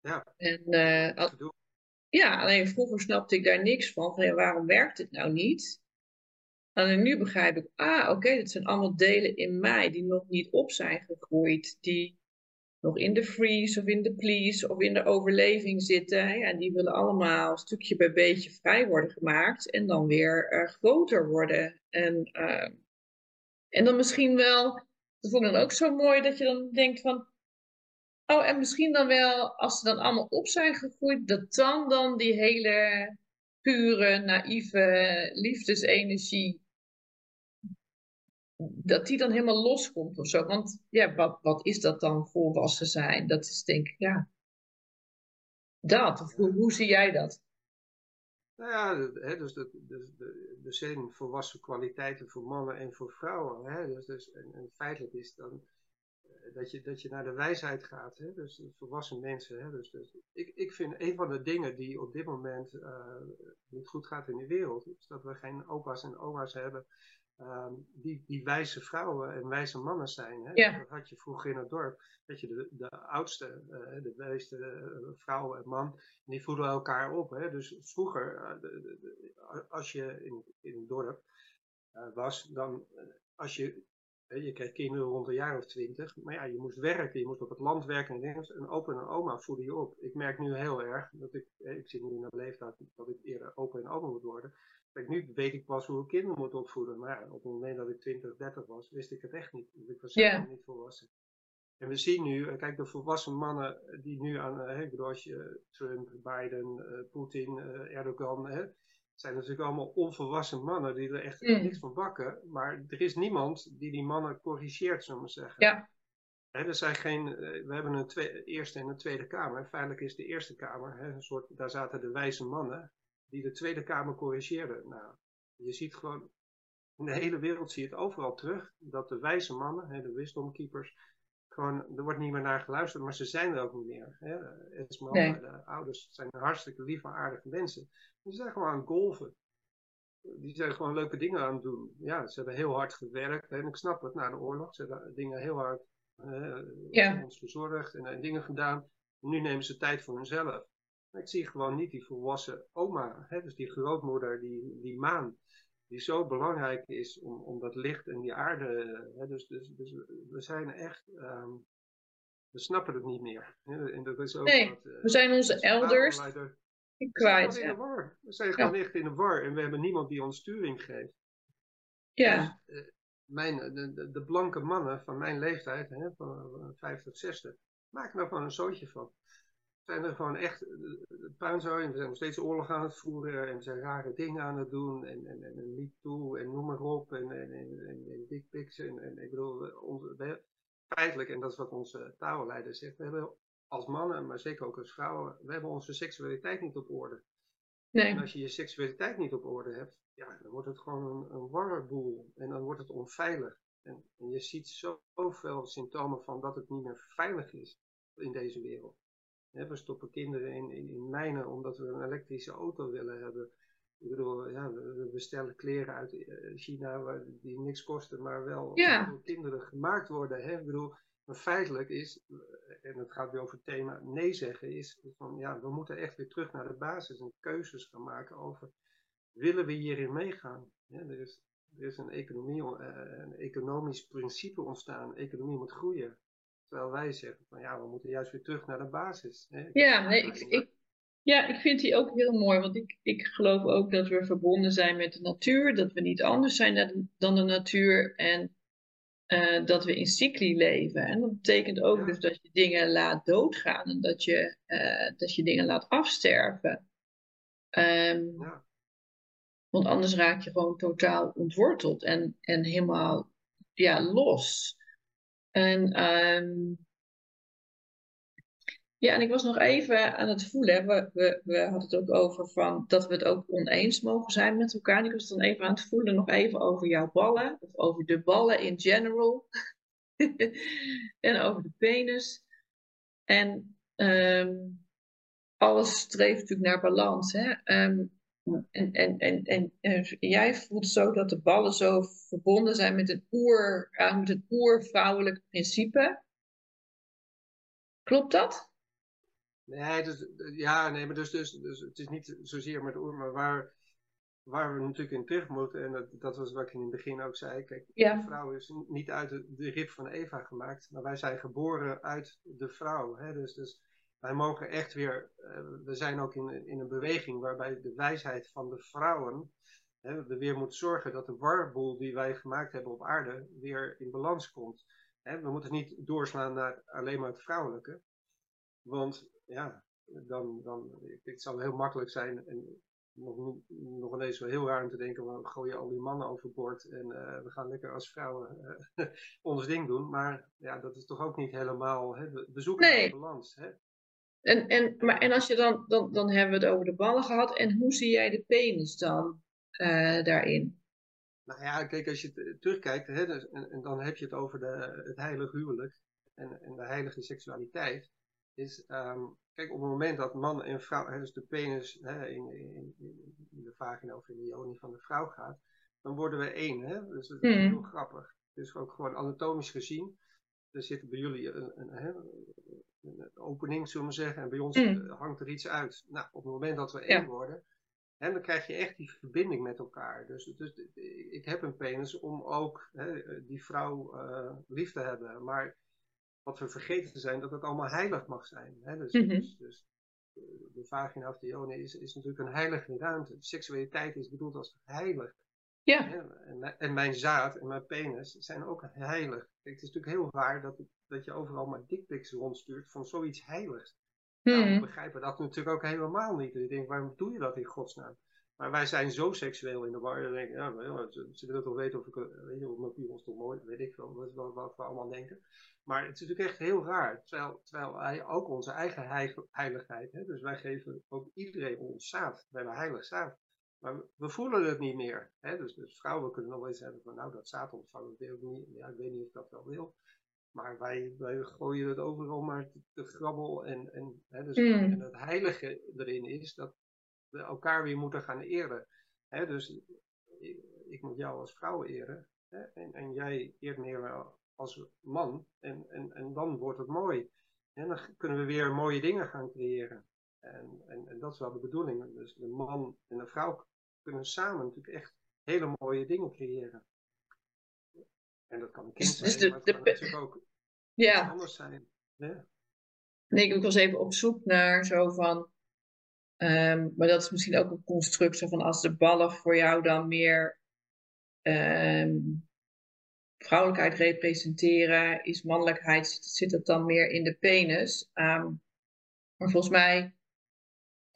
[SPEAKER 2] Ja.
[SPEAKER 1] En, uh, al, ja, alleen vroeger snapte ik daar niks van. van ja, waarom werkt het nou niet? En nu begrijp ik, ah, oké, okay, dat zijn allemaal delen in mij die nog niet op zijn gegroeid. Die nog in de freeze of in de please of in de overleving zitten. Ja, die willen allemaal stukje bij beetje vrij worden gemaakt en dan weer uh, groter worden. En, uh, en dan misschien wel, dat vond ik dan ook zo mooi, dat je dan denkt van, oh en misschien dan wel, als ze dan allemaal op zijn gegroeid, dat dan dan die hele pure, naïeve liefdesenergie dat die dan helemaal loskomt of zo. Want ja, wat, wat is dat dan volwassen zijn? Dat is denk ik, ja, dat. Of hoe, hoe zie jij dat?
[SPEAKER 2] Nou ja, hè, dus de, de, de, de zijn volwassen kwaliteiten voor mannen en voor vrouwen. Hè, dus, dus, en, feitelijk is dan, dat, je, dat je naar de wijsheid gaat, hè? dus volwassen mensen. Hè? Dus, dus, ik, ik vind een van de dingen die op dit moment uh, niet goed gaat in de wereld, is dat we geen opa's en oma's hebben um, die, die wijze vrouwen en wijze mannen zijn. Hè?
[SPEAKER 1] Ja.
[SPEAKER 2] Dat had je vroeger in het dorp, dat je de, de oudste, uh, de wijste uh, vrouw en man, die voeden elkaar op. Hè? Dus vroeger, de, de, als je in, in het dorp was, dan als je je kreeg kinderen rond een jaar of twintig. Maar ja, je moest werken, je moest op het land werken. En dingen. Een opa en oma voeden je op. Ik merk nu heel erg, dat ik, ik zit nu in een leeftijd dat ik eerder opa en oma moet worden. Kijk, nu weet ik pas hoe ik kinderen moet opvoeden. Maar op het moment dat ik 20, 30 was, wist ik het echt niet. Ik was zelf yeah. niet volwassen. En we zien nu, kijk, de volwassen mannen die nu aan, ik bedoel, als je Trump, Biden, uh, Poetin, uh, Erdogan, hè, zijn natuurlijk allemaal onvolwassen mannen die er echt mm. niks van bakken. Maar er is niemand die die mannen corrigeert, zullen we zeggen.
[SPEAKER 1] Ja.
[SPEAKER 2] He, er zijn geen, we hebben een eerste en een tweede kamer. Feitelijk is de eerste kamer, he, een soort, daar zaten de wijze mannen die de tweede kamer corrigeerden. Nou, je ziet gewoon, in de hele wereld zie je het overal terug, dat de wijze mannen, he, de wisdom keepers, gewoon, er wordt niet meer naar geluisterd, maar ze zijn er ook niet meer. Hè? Nee. de ouders zijn hartstikke lieve, aardige mensen. Die zijn gewoon aan golven. Die zijn gewoon leuke dingen aan het doen. Ja, ze hebben heel hard gewerkt. En ik snap het, na de oorlog. Ze hebben dingen heel hard uh,
[SPEAKER 1] ja.
[SPEAKER 2] ons verzorgd en uh, dingen gedaan. nu nemen ze tijd voor hunzelf. Ik zie gewoon niet die volwassen oma. Hè? Dus die grootmoeder, die, die maan die zo belangrijk is om, om dat licht en die aarde. Hè, dus, dus, dus we zijn echt, um, we snappen het niet meer. Hè, en dat is ook
[SPEAKER 1] nee,
[SPEAKER 2] wat, uh,
[SPEAKER 1] we zijn onze elders kwijt.
[SPEAKER 2] We zijn, in de war. we zijn gewoon ja. echt in de war en we hebben niemand die ons sturing geeft.
[SPEAKER 1] Ja.
[SPEAKER 2] Dus, uh, mijn, de, de, blanke mannen van mijn leeftijd, hè, van 50, 60, maken er gewoon een zootje van zijn er gewoon echt puinzooi. En we zijn nog steeds oorlog aan het voeren. En we zijn rare dingen aan het doen. En, en, en, en niet toe. En noem maar op. En, en, en, en, en dickpics. En, en ik bedoel, onze, we, feitelijk, en dat is wat onze tafelleider zegt. We hebben als mannen, maar zeker ook als vrouwen. We hebben onze seksualiteit niet op orde.
[SPEAKER 1] Nee.
[SPEAKER 2] En als je je seksualiteit niet op orde hebt. Ja, dan wordt het gewoon een, een warboel. En dan wordt het onveilig. En, en je ziet zoveel symptomen van dat het niet meer veilig is in deze wereld. We stoppen kinderen in, in, in, mijnen omdat we een elektrische auto willen hebben. Ik bedoel, ja, we bestellen kleren uit eh, China waar, die niks kosten, maar wel
[SPEAKER 1] ja.
[SPEAKER 2] door kinderen gemaakt worden. Hè? Ik bedoel, maar feitelijk is, en het gaat weer over het thema nee zeggen, is van ja, we moeten echt weer terug naar de basis en keuzes gaan maken over willen we hierin meegaan. Ja, er, is, er is een, economie, eh, een economisch principe ontstaan, economie moet groeien. Terwijl wij zeggen van ja, we moeten juist weer terug naar de basis. Hè?
[SPEAKER 1] Ja, nee, ik, ik, ja, ik vind die ook heel mooi. Want ik, ik geloof ook dat we verbonden zijn met de natuur. Dat we niet anders zijn dan de natuur. En uh, dat we in cycli leven. En dat betekent ook ja. dus dat je dingen laat doodgaan. En dat je, uh, dat je dingen laat afsterven. Um,
[SPEAKER 2] ja.
[SPEAKER 1] Want anders raak je gewoon totaal ontworteld. En, en helemaal ja, los. En um, ja, en ik was nog even aan het voelen. We, we, we hadden het ook over van dat we het ook oneens mogen zijn met elkaar. Ik was dan even aan het voelen, nog even over jouw ballen. Of over de ballen in general. en over de penis. En um, alles streeft natuurlijk naar balans. Hè? Um, en, en, en, en, en, jij voelt zo dat de ballen zo verbonden zijn met een oer, uh, met een oervrouwelijk principe. Klopt dat?
[SPEAKER 2] Nee, dus, ja, nee, maar dus, dus, dus het is niet zozeer met oer, maar waar, waar we natuurlijk in terug moeten, en dat, dat was wat ik in het begin ook zei. Kijk,
[SPEAKER 1] ja.
[SPEAKER 2] de vrouw is niet uit de, de rib van Eva gemaakt, maar wij zijn geboren uit de vrouw. Hè? Dus, dus wij mogen echt weer, uh, we zijn ook in, in een beweging waarbij de wijsheid van de vrouwen, hè, we weer moet zorgen dat de warboel die wij gemaakt hebben op aarde weer in balans komt. Hè, we moeten niet doorslaan naar alleen maar het vrouwelijke, want ja, dan, dan het zal heel makkelijk zijn en nog, nog ineens wel heel raar om te denken, we gooien al die mannen overboord en uh, we gaan lekker als vrouwen uh, ons ding doen. Maar ja, dat is toch ook niet helemaal, hè? we zoeken
[SPEAKER 1] nee.
[SPEAKER 2] balans. Hè?
[SPEAKER 1] En, en, maar, en als je dan, dan, dan hebben we het over de ballen gehad. En hoe zie jij de penis dan uh, daarin?
[SPEAKER 2] Nou ja, kijk, als je terugkijkt, hè, dus, en, en, dan heb je het over de, het heilige huwelijk. en, en de heilige seksualiteit, is, ehm, kijk, op het moment dat man en vrouw, hè, dus de penis hè, in, in, in, de vagina of in de joni van de vrouw gaat, dan worden we één. Hè? Dus dat is
[SPEAKER 1] Hmm.
[SPEAKER 2] heel grappig. Dus ook gewoon anatomisch gezien, er zit bij jullie een, een, een opening, zullen we zeggen, en bij ons
[SPEAKER 1] Hmm.
[SPEAKER 2] eh, hangt er iets uit. Nou, op het moment dat we
[SPEAKER 1] Ja.
[SPEAKER 2] één worden, hè, dan krijg je echt die verbinding met elkaar. Dus, dus ik heb een penis om ook hè, die vrouw eh, lief te hebben. Maar wat we vergeten zijn, dat het allemaal heilig mag zijn. Hè? Dus,
[SPEAKER 1] Mhm.
[SPEAKER 2] dus, dus eh, de vagina of de joni is, is natuurlijk een heilige ruimte. Seksualiteit is bedoeld als heilig.
[SPEAKER 1] Ja?
[SPEAKER 2] En, en mijn zaad en mijn penis zijn ook heilig. Kijk, het is natuurlijk heel raar dat, dat je overal maar dickpics rondstuurt van zoiets heiligs. Nou, we
[SPEAKER 1] Hmm.
[SPEAKER 2] begrijpen dat natuurlijk ook helemaal niet. Dus ik denk, waarom doe je dat in godsnaam? Maar wij zijn zo seksueel in de war. Dan denk ik, ja, maar ja, ze, ze willen toch weten of ik, eh, weet je, of mijn piemel toch mooi, weet ik wel wat we allemaal denken. Maar het is natuurlijk echt heel raar. Terwijl, terwijl wij ook onze eigen heiligheid, hè, dus wij geven ook iedereen ons zaad. We hebben heilig zaad. Maar we- voelen het niet meer. Hè? Dus, dus vrouwen kunnen nog wel eens hebben van, nou, dat zaad ontvangen, wil ik niet. Ja, ik weet niet of ik dat wel wil. Maar wij, wij gooien het overal maar te, te grabbel. En, en, hè, dus,
[SPEAKER 1] Mm.
[SPEAKER 2] en het heilige erin is dat we elkaar weer moeten gaan eren. Hè, dus ik, ik moet jou als vrouw eren. Hè, en, en jij eert meer als man. En, en, en dan wordt het mooi. En dan kunnen we weer mooie dingen gaan creëren. En, en, en dat is wel de bedoeling. Dus de man en de vrouw kunnen samen natuurlijk echt hele mooie dingen creëren. En dat kan een kind
[SPEAKER 1] Dus- dus
[SPEAKER 2] zijn,
[SPEAKER 1] de-
[SPEAKER 2] maar kan natuurlijk ook
[SPEAKER 1] ja.
[SPEAKER 2] anders zijn. Ja.
[SPEAKER 1] Nee, ik was even op zoek naar zo van. ehm, maar dat is misschien ook een construct zo van als de ballen voor jou dan meer ehm, vrouwelijkheid representeren, is mannelijkheid, zit, zit het dan meer in de penis. Ehm, maar volgens mij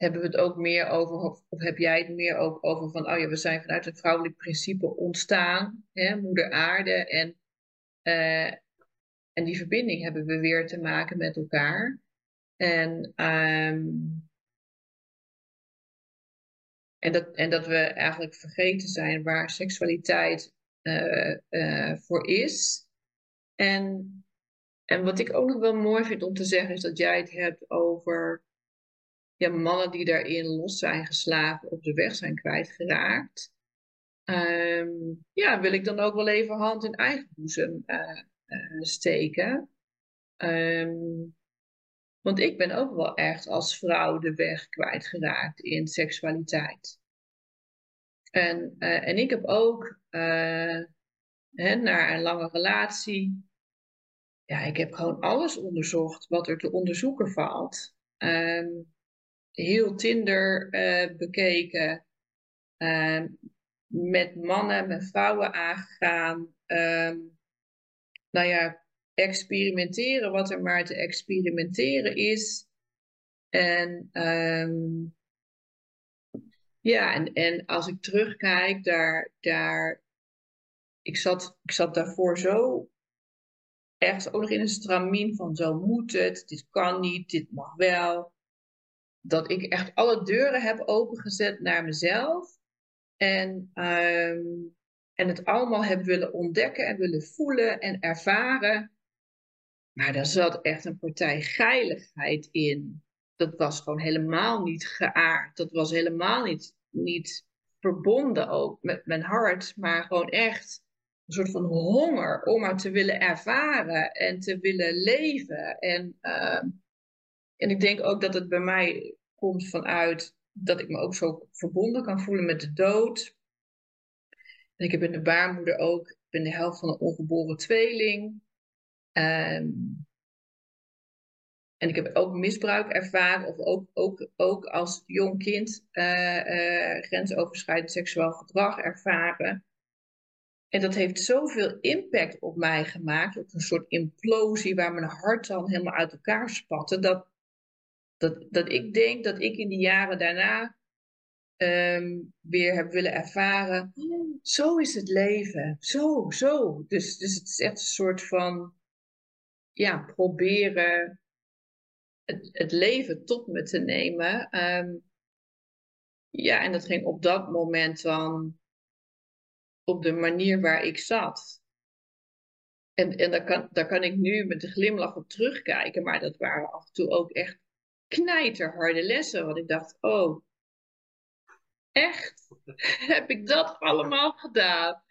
[SPEAKER 1] hebben we het ook meer over, of, heb jij het meer ook over van, oh ja, we zijn vanuit het vrouwelijk principe ontstaan, hè, moeder aarde, en, eh, en die verbinding hebben we weer te maken met elkaar. En, ehm, en, dat, en dat we eigenlijk vergeten zijn waar seksualiteit eh, eh, voor is. En, en wat ik ook nog wel mooi vind om te zeggen, is dat jij het hebt over ja, mannen die daarin los zijn geslagen, op de weg zijn kwijtgeraakt. Ehm, ja, wil ik dan ook wel even hand in eigen boezem eh, eh, steken. Ehm, want ik ben ook wel echt als vrouw de weg kwijtgeraakt in seksualiteit. En, eh, en ik heb ook hè, na een lange relatie, ja, ik heb gewoon alles onderzocht wat er te onderzoeken valt. Ehm, heel Tinder eh, bekeken, ehm, met mannen, met vrouwen aangegaan. Ehm, nou ja, experimenteren wat er maar te experimenteren is. En ehm, ja, en, en als ik terugkijk, daar, daar, ik, zat, ik zat daarvoor zo ergens ook nog in een stramien van zo moet het, dit kan niet, dit mag wel. Dat ik echt alle deuren heb opengezet naar mezelf. En, ehm, en het allemaal heb willen ontdekken en willen voelen en ervaren. Maar daar zat echt een partij geiligheid in. Dat was gewoon helemaal niet geaard. Dat was helemaal niet, niet verbonden ook met mijn hart. Maar gewoon echt een soort van honger om maar te willen ervaren en te willen leven. En, ehm, en ik denk ook dat het bij mij komt vanuit dat ik me ook zo verbonden kan voelen met de dood. En ik heb in de baarmoeder ook, ik ben de helft van een ongeboren tweeling. Ehm, en ik heb ook misbruik ervaren, of ook, ook, ook als jong kind eh, eh, grensoverschrijdend seksueel gedrag ervaren. En dat heeft zoveel impact op mij gemaakt, op een soort implosie waar mijn hart dan helemaal uit elkaar spatte, dat, dat, dat ik denk dat ik in die jaren daarna ehm, weer heb willen ervaren, "Oh, zo is het leven, zo, zo. Dus, dus het is echt een soort van, ja, proberen het, het leven tot me te nemen. Ehm, ja, en dat ging op dat moment dan op de manier waar ik zat. En, en daar, kan, daar kan ik nu met een glimlach op terugkijken, maar dat waren af en toe ook echt knijterharde lessen. Want ik dacht, oh, echt? Heb ik dat allemaal gedaan?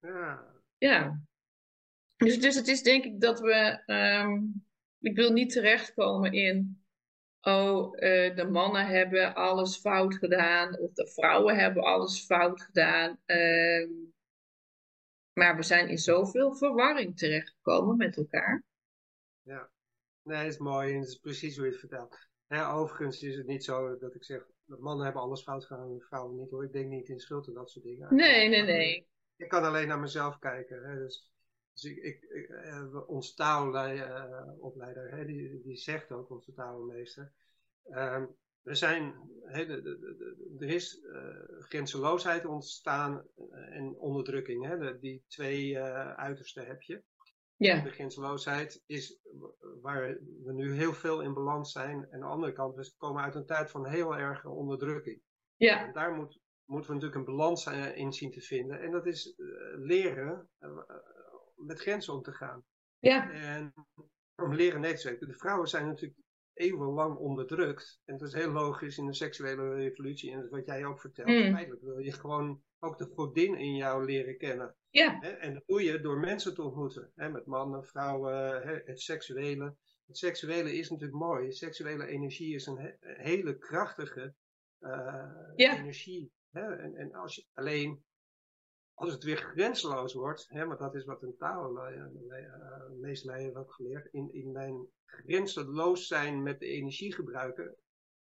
[SPEAKER 2] Ja.
[SPEAKER 1] Ja. Dus, dus het is denk ik dat we, ehm, ik wil niet terechtkomen in, oh, eh, de mannen hebben alles fout gedaan, of de vrouwen hebben alles fout gedaan. Ehm, maar we zijn in zoveel verwarring terechtgekomen met elkaar.
[SPEAKER 2] Ja, nee, dat is mooi en dat is precies hoe je het vertelt. Ja, overigens is het niet zo dat ik zeg, dat mannen hebben alles fout gedaan en vrouwen niet hoor. Ik denk niet in schuld en dat soort dingen.
[SPEAKER 1] Nee, nee, nee.
[SPEAKER 2] Ik kan alleen naar mezelf kijken. Hè. Dus, dus ik, ik, ik uh, ons taalopleider, hè, die, die zegt ook, onze taalmeester. Uh, er, zijn, hè, de, de, de, er is uh, grenzeloosheid ontstaan en onderdrukking. Hè. die twee uitersten heb je.
[SPEAKER 1] Ja.
[SPEAKER 2] De grenzeloosheid is waar we nu heel veel in balans zijn. En aan de andere kant, we komen uit een tijd van heel erge onderdrukking.
[SPEAKER 1] Ja.
[SPEAKER 2] En daar moet, moeten we natuurlijk een balans in zien te vinden. En dat is uh, leren uh, met grenzen om te gaan.
[SPEAKER 1] Ja.
[SPEAKER 2] En om leren nee te zeggen. De vrouwen zijn natuurlijk eeuwenlang onderdrukt. En dat is heel logisch in de seksuele revolutie. En wat jij ook vertelt.
[SPEAKER 1] Mm.
[SPEAKER 2] Feitelijk wil je gewoon ook de godin in jou leren kennen.
[SPEAKER 1] Ja.
[SPEAKER 2] Hè? En dat doe je door mensen te ontmoeten. Hè? Met mannen, vrouwen, hè? het seksuele. Het seksuele is natuurlijk mooi. Seksuele energie is een he hele krachtige uh,
[SPEAKER 1] ja.
[SPEAKER 2] energie. Hè? En, en als je alleen, als het weer grenzeloos wordt, hè? want dat is wat een taal uh, heeft ook geleerd, in, in mijn grenzeloos zijn met de energie gebruiken,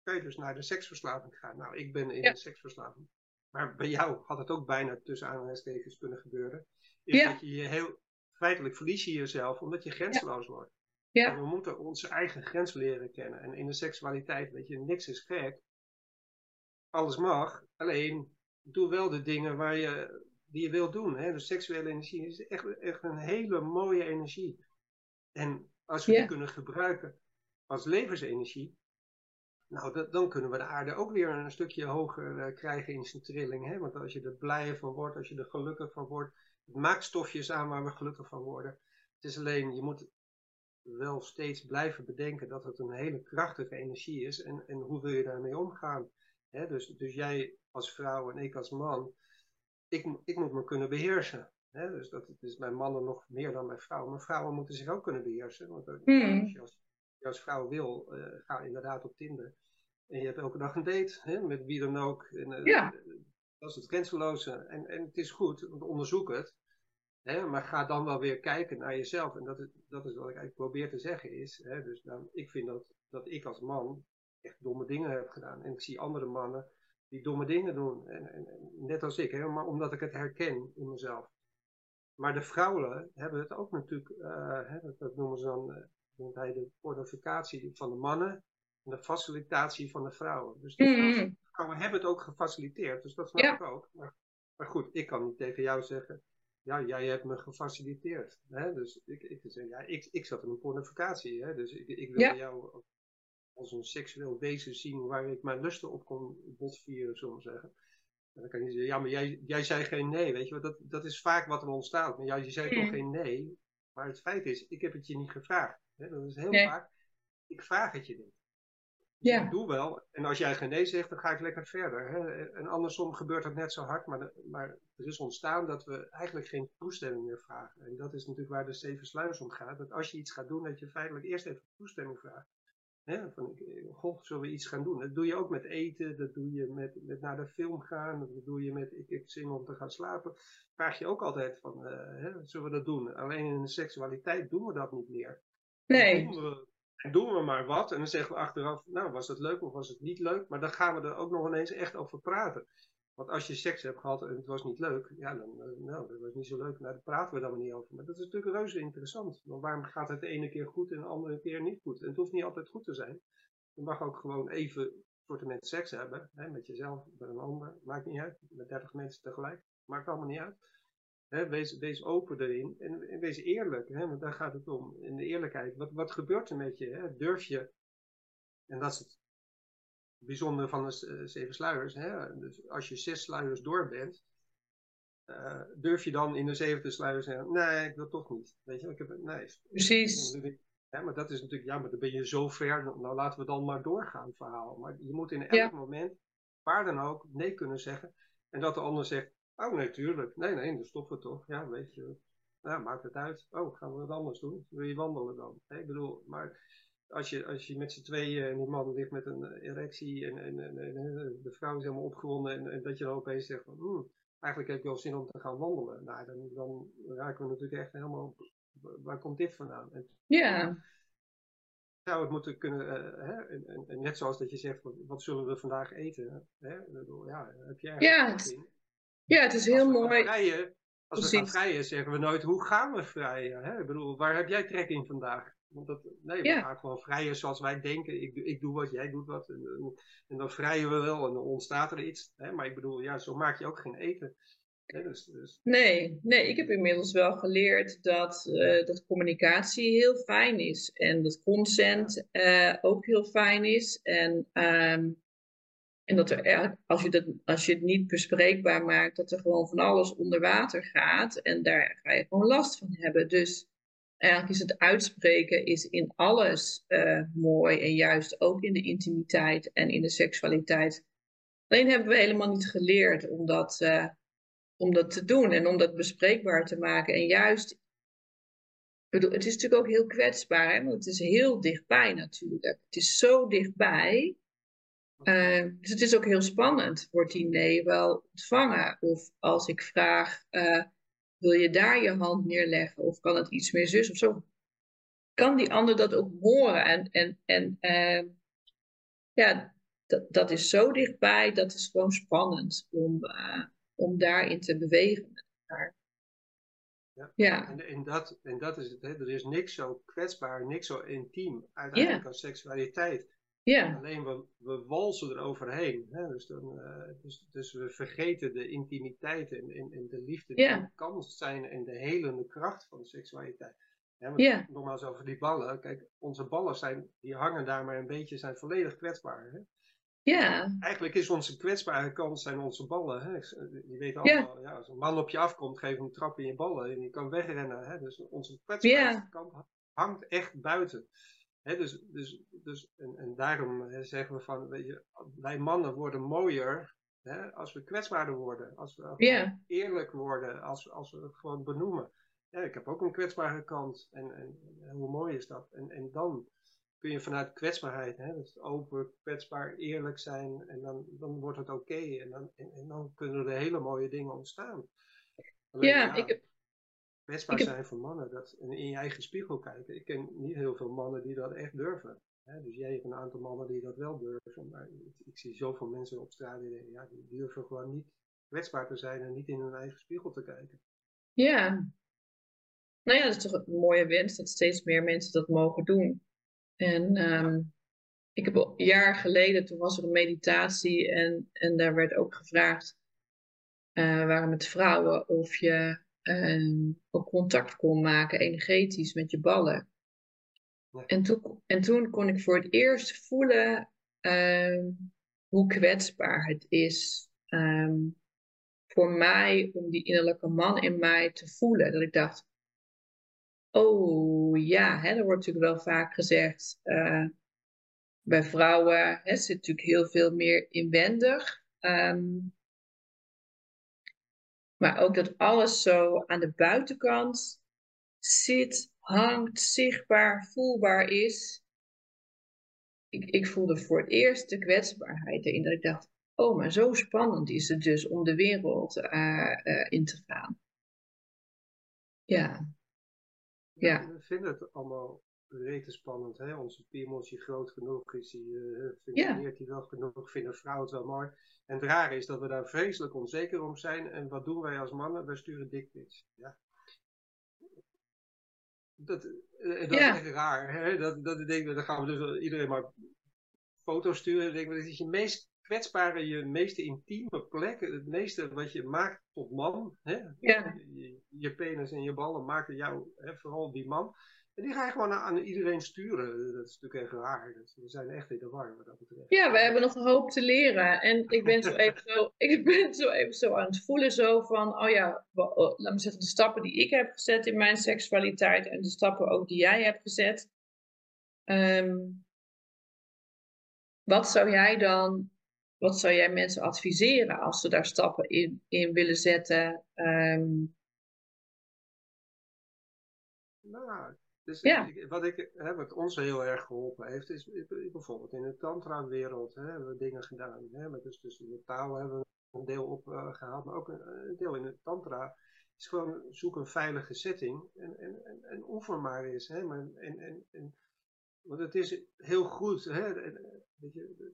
[SPEAKER 2] kan je dus naar de seksverslaving gaan. Nou, ik ben in
[SPEAKER 1] Ja.
[SPEAKER 2] de seksverslaving. Maar bij jou had het ook bijna tussen aanhalingstekens kunnen gebeuren. Is
[SPEAKER 1] Ja.
[SPEAKER 2] dat je je heel feitelijk verlies je jezelf omdat je grenzeloos wordt.
[SPEAKER 1] Ja.
[SPEAKER 2] En we moeten onze eigen grens leren kennen. En in de seksualiteit, weet je, niks is gek. Alles mag. Alleen doe wel de dingen waar je, die je wilt doen. Hè? De seksuele energie is echt, echt een hele mooie energie. En als we die kunnen gebruiken als levensenergie, nou, dat, dan kunnen we de aarde ook weer een stukje hoger eh, krijgen in zijn trilling. Hè? Want als je er blij van wordt, als je er gelukkig van wordt, het maakt stofjes aan waar we gelukkig van worden. Het is alleen, je moet wel steeds blijven bedenken dat het een hele krachtige energie is. En, en hoe wil je daarmee omgaan? Hè? Dus, dus jij als vrouw en ik als man, ik, ik moet me kunnen beheersen. Hè? Dus dat is bij mannen nog meer dan bij vrouwen. Maar vrouwen moeten zich ook kunnen beheersen. Want eh,
[SPEAKER 1] Hmm.
[SPEAKER 2] als je als, vrouw wil, eh, ga inderdaad op Tinder. En je hebt elke dag een date, hè, met wie dan ook. En, eh,
[SPEAKER 1] Ja.
[SPEAKER 2] Dat is het grenzeloze. En, en het is goed, want onderzoek het. Hè, maar ga dan wel weer kijken naar jezelf. En dat is, dat is wat ik eigenlijk probeer te zeggen is. Hè, dus dan, ik vind dat, dat ik als man echt domme dingen heb gedaan. En ik zie andere mannen die domme dingen doen. En, en, en net als ik, hè, maar omdat ik het herken in mezelf. Maar de vrouwen hebben het ook natuurlijk, eh, hè, dat, noemen ze dan, eh, noemt hij de pornificatie van de mannen en de facilitatie van de vrouwen. Dus de vrouwen,
[SPEAKER 1] Mm.
[SPEAKER 2] vrouwen hebben het ook gefaciliteerd, dus dat snap
[SPEAKER 1] Ja.
[SPEAKER 2] ik ook. Maar, maar goed, ik kan niet tegen jou zeggen, ja, jij hebt me gefaciliteerd. Hè? Dus ik, ik, zeg, ja, ik, ik zat in een pornificatie, hè? dus ik, ik wil
[SPEAKER 1] Ja.
[SPEAKER 2] jou als een seksueel wezen zien waar ik mijn lusten op kon botvieren, zullen we zeggen. En dan kan je zeggen, ja, maar jij, jij zei geen nee, weet je wel. Dat, dat is vaak wat er ontstaat. Maar jij je zei toch
[SPEAKER 1] Mm.
[SPEAKER 2] geen nee. Maar het feit is, ik heb het je niet gevraagd. Hè? Dat is heel
[SPEAKER 1] Nee.
[SPEAKER 2] vaak, ik vraag het je niet.
[SPEAKER 1] Ja.
[SPEAKER 2] Ik doe wel. En als jij geen nee zegt, dan ga ik lekker verder. Hè? En andersom gebeurt het net zo hard. Maar, de- maar er is ontstaan dat we eigenlijk geen toestemming meer vragen. En dat is natuurlijk waar de zeven sluiers om gaat. Dat als je iets gaat doen, dat je feitelijk eerst even toestemming vraagt. Hè? Van, ik- goh, zullen we iets gaan doen? Dat doe je ook met eten. Dat doe je met, met naar de film gaan. Dat doe je met, ik heb zin om te gaan slapen. Vraag je ook altijd van, eh, hè, zullen we dat doen? Alleen in de seksualiteit doen we dat niet meer.
[SPEAKER 1] Nee.
[SPEAKER 2] Doen we, en doen we maar wat. En dan zeggen we achteraf, nou was het leuk of was het niet leuk. Maar dan gaan we er ook nog ineens echt over praten. Want als je seks hebt gehad en het was niet leuk, ja, dan, eh, nou, dat was niet zo leuk. Nou, daar praten we dan niet over. Maar dat is natuurlijk reuze interessant. Want waarom gaat het de ene keer goed en de andere keer niet goed? En het hoeft niet altijd goed te zijn. Je mag ook gewoon even soortement seks hebben. Hè, met jezelf, met een ander. Maakt niet uit. Met 30 mensen tegelijk. Maakt allemaal niet uit. Wees open erin en, en wees eerlijk, hè, want daar gaat het om. In de eerlijkheid, wat, wat gebeurt er met je? Hè? Durf je, en dat is het bijzondere van de eh, zeven sluiers, hè? Dus als je zes sluiers door bent, uh, durf je dan in de zeven te sluiten en zeggen, nee, ik wil toch niet. Weet je, ik heb, nee.
[SPEAKER 1] Precies.
[SPEAKER 2] Ja, maar dat is natuurlijk, ja, maar dan ben je zo ver, nou laten we dan maar doorgaan, verhaal. Maar je moet in elk moment, waar dan ook, nee kunnen zeggen. En dat de ander zegt, oh nee, tuurlijk, nee, nee, dan stoppen we toch. Ja, weet je, maakt het uit. Oh, gaan we wat anders doen? Wil je wandelen dan? ik bedoel, maar als je, als je met z'n tweeën en die man ligt met een erectie en, en, en, en de vrouw is helemaal opgewonden en, en, dat je dan opeens zegt van, hmm, eigenlijk heb ik wel zin om te gaan wandelen. Nou, dan, dan raken we natuurlijk echt helemaal, waar komt dit vandaan? En,
[SPEAKER 1] ja.
[SPEAKER 2] Zou het moeten kunnen, uh, hè? En, en, net zoals dat je zegt, wat, zullen we vandaag eten? Hè? Ja, heb jij
[SPEAKER 1] ja, het, ja, het is heel mooi.
[SPEAKER 2] Vrijen, als we gaan vrijen, zeggen we nooit, hoe gaan we vrijen? Hè? Ik bedoel, waar heb jij trek in vandaag? Want dat, nee, we gaan gewoon vrijen zoals wij denken. Ik, ik doe wat, jij doet wat. En, en, dan vrijen we wel en dan ontstaat er iets. Hè? Maar ik bedoel, ja, zo maak je ook geen eten. Dus, dus.
[SPEAKER 1] Nee, nee, ik heb inmiddels wel geleerd dat, uh, dat communicatie heel fijn is. En dat consent uh, ook heel fijn is. En, um, en dat er, als je, dat, als je het niet bespreekbaar maakt, dat er gewoon van alles onder water gaat. En daar ga je gewoon last van hebben. Dus Eigenlijk is het uitspreken is in alles uh, mooi en juist ook in de intimiteit en in de seksualiteit. Alleen hebben we helemaal niet geleerd om dat, uh, om dat te doen en om dat bespreekbaar te maken. En juist, het is natuurlijk ook heel kwetsbaar, hè? want het is heel dichtbij natuurlijk. Het is zo dichtbij. Uh, dus het is ook heel spannend. Wordt die nee wel ontvangen? Of als ik vraag, wil je daar je hand neerleggen of kan het iets meer zus of zo? Kan die ander dat ook horen? En, en, en uh, ja, dat, dat is zo dichtbij, dat is gewoon spannend om, uh, om daarin te bewegen.
[SPEAKER 2] Ja, ja. En, en, dat, en dat is het, hè? er is niks zo kwetsbaar, niks zo intiem uiteindelijk als seksualiteit.
[SPEAKER 1] Ja.
[SPEAKER 2] Alleen we, we walsen eroverheen. Hè? Dus, dan, uh, dus, dus we vergeten de intimiteit en, en, en de liefde die
[SPEAKER 1] ja.
[SPEAKER 2] kan zijn en de helende kracht van de seksualiteit. Hè,
[SPEAKER 1] ja.
[SPEAKER 2] Nogmaals over die ballen. Kijk, onze ballen zijn, die hangen daar maar een beetje, zijn volledig kwetsbaar. Hè?
[SPEAKER 1] Ja.
[SPEAKER 2] Eigenlijk is onze kwetsbare kant zijn onze ballen. Hè? Je weet allemaal, ja. als een man op je afkomt, geef hem een trap in je ballen en je kan wegrennen. Hè? Dus onze kwetsbare kant hangt echt buiten dus, dus, dus, en, en daarom zeggen we van, weet je, wij mannen worden mooier als we kwetsbaarder worden, als we eerlijk worden, als, als we het gewoon benoemen. Ja, ik heb ook een kwetsbare kant en, en, hoe mooi is dat? En, en dan kun je vanuit kwetsbaarheid, hè, dus open, kwetsbaar, eerlijk zijn en dan, dan wordt het oké en, dan, en, dan kunnen er hele mooie dingen ontstaan.
[SPEAKER 1] ja, ik heb
[SPEAKER 2] kwetsbaar zijn voor mannen. Dat, en in je eigen spiegel kijken. Ik ken niet heel veel mannen die dat echt durven. Hè? Dus jij hebt een aantal mannen die dat wel durven. Maar ik, ik zie zoveel mensen op straat die denken, ja, die durven gewoon niet kwetsbaar te zijn en niet in hun eigen spiegel te kijken.
[SPEAKER 1] Ja. Nou ja, dat is toch een mooie wens dat steeds meer mensen dat mogen doen. En um, ik heb een jaar geleden, toen was er een meditatie en, en daar werd ook gevraagd, uh, waren met vrouwen, of je ook contact kon maken, energetisch, met je ballen. En, toen, en toen kon ik voor het eerst voelen uh, hoe kwetsbaar het is um, voor mij om die innerlijke man in mij te voelen. Dat ik dacht, oh ja, hè, er wordt natuurlijk wel vaak gezegd, uh, bij vrouwen hè, zit natuurlijk heel veel meer inwendig. Um, maar ook dat alles zo aan de buitenkant zit, hangt, zichtbaar, voelbaar is. Ik, ik voelde voor het eerst de kwetsbaarheid erin. Dat ik dacht, oh, maar zo spannend is het dus om de wereld uh, uh, in te gaan. Ja. ja.
[SPEAKER 2] We vinden het allemaal rete spannend. Hè? Onze piemel is groot genoeg, is hij, uh, functioneert hij wel genoeg, vinden vrouwen het wel mooi. En het rare is dat we daar vreselijk onzeker om zijn. En wat doen wij als mannen? Wij sturen dickpics. Ja. Dat, uh, dat ja. is echt raar. Hè? Dat, dat, denk ik, dan gaan we dus iedereen maar foto's sturen. Dan denk ik, dat is je meest kwetsbare, je meest intieme plek. Het meeste wat je maakt tot man. Hè?
[SPEAKER 1] Ja.
[SPEAKER 2] Je, je penis en je ballen maken jou, hè, vooral die man. En die ga je gewoon aan iedereen sturen. Dat is natuurlijk echt raar. We zijn echt in de war wat dat betreft.
[SPEAKER 1] Ja, we hebben nog een hoop te leren. En ik ben zo even zo, ik ben zo even zo aan het voelen zo van, oh ja, oh, laat me zeggen, de stappen die ik heb gezet in mijn seksualiteit en de stappen ook die jij hebt gezet. Ehm, wat zou jij dan, wat zou jij mensen adviseren als ze daar stappen in, in willen zetten? Um,
[SPEAKER 2] nou, dus ja. wat, ik, hè, wat ons heel erg geholpen heeft, is bijvoorbeeld in de tantra-wereld hebben we dingen gedaan. Hè, met dus, dus de taal hebben we een deel opgehaald, maar ook een, deel in de tantra is gewoon zoek een veilige setting en, en, en, en oefen maar eens. Hè, maar, en, en, en, want het is heel goed, hè, weet je,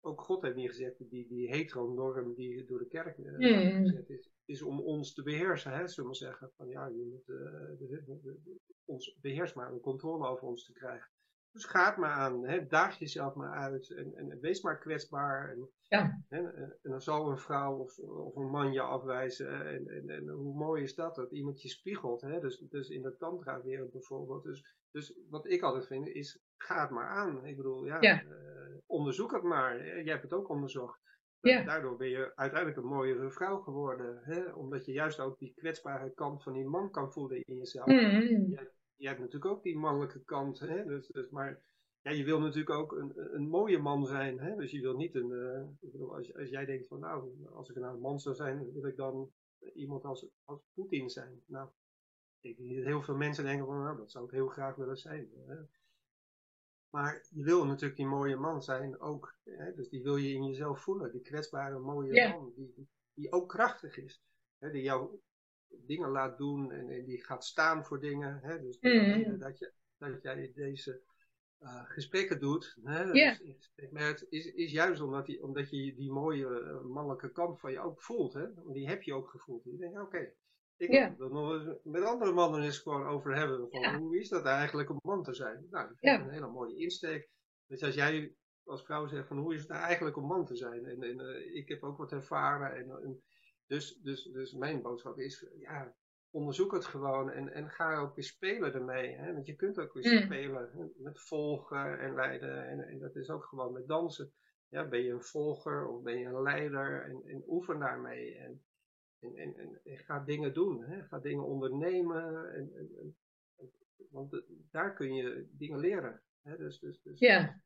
[SPEAKER 2] ook God heeft niet gezegd, die, die heteronorm die door de kerk uh, gezet is, is om ons te beheersen. Hè, zullen we zeggen, van ja, je moet uh, ons beheers maar, om controle over ons te krijgen. Dus ga het maar aan, hè, daag jezelf maar uit en, en wees maar kwetsbaar. En, ja. hè, en, dan zal een vrouw of, of een man je afwijzen. En, en, en, hoe mooi is dat, dat iemand je spiegelt. Hè? Dus, dus in de tantra-wereld bijvoorbeeld. Dus, dus wat ik altijd vind is, ga het maar aan. Ik bedoel, ja, ja. Uh, onderzoek het maar. Jij hebt het ook onderzocht. Ja. Daardoor ben je uiteindelijk een mooiere vrouw geworden. Hè? Omdat je juist ook die kwetsbare kant van die man kan voelen in jezelf. Mm je hebt natuurlijk ook die mannelijke kant. Hè? Dus, dus, maar ja, je wil natuurlijk ook een, een mooie man zijn. Hè? Dus je wil niet een. Uh, bedoel, als, als jij denkt van nou, als ik nou een man zou zijn, wil ik dan iemand als, als Poetin zijn. Nou, ik denk dat heel veel mensen denken van nou, dat zou ik heel graag willen zijn. Hè? Maar je wil natuurlijk die mooie man zijn ook. Hè? Dus die wil je in jezelf voelen. Die kwetsbare mooie man. Die, die ook krachtig is. Hè? Die jou dingen laat doen en, en, die gaat staan voor dingen. Hè? Dus mm. dat, je, dat jij deze uh, gesprekken doet, hè? Yeah. Dus is, is juist omdat, die, omdat je die mooie uh, mannelijke kant van je ook voelt. Hè? Die heb je ook gevoeld. Je denkt, oké, ik wil er nog eens met andere mannen eens gewoon over hebben. Van, Hoe is dat eigenlijk om man te zijn? Nou, dat vind ik een hele mooie insteek. Dus als jij als vrouw zegt van hoe is het nou eigenlijk om man te zijn? En, en uh, ik heb ook wat ervaren en, en dus, dus, dus mijn boodschap is, ja, onderzoek het gewoon en, en ga ook weer spelen ermee. Hè? Want je kunt ook weer mm. spelen met volgen en leiden. En, en, dat is ook gewoon met dansen. Ja, ben je een volger of ben je een leider en, en oefen daarmee. En, en, en, en, ga dingen doen, hè? ga dingen ondernemen. En, want daar kun je dingen leren. Hè? Dus, dus, dus,
[SPEAKER 1] ja.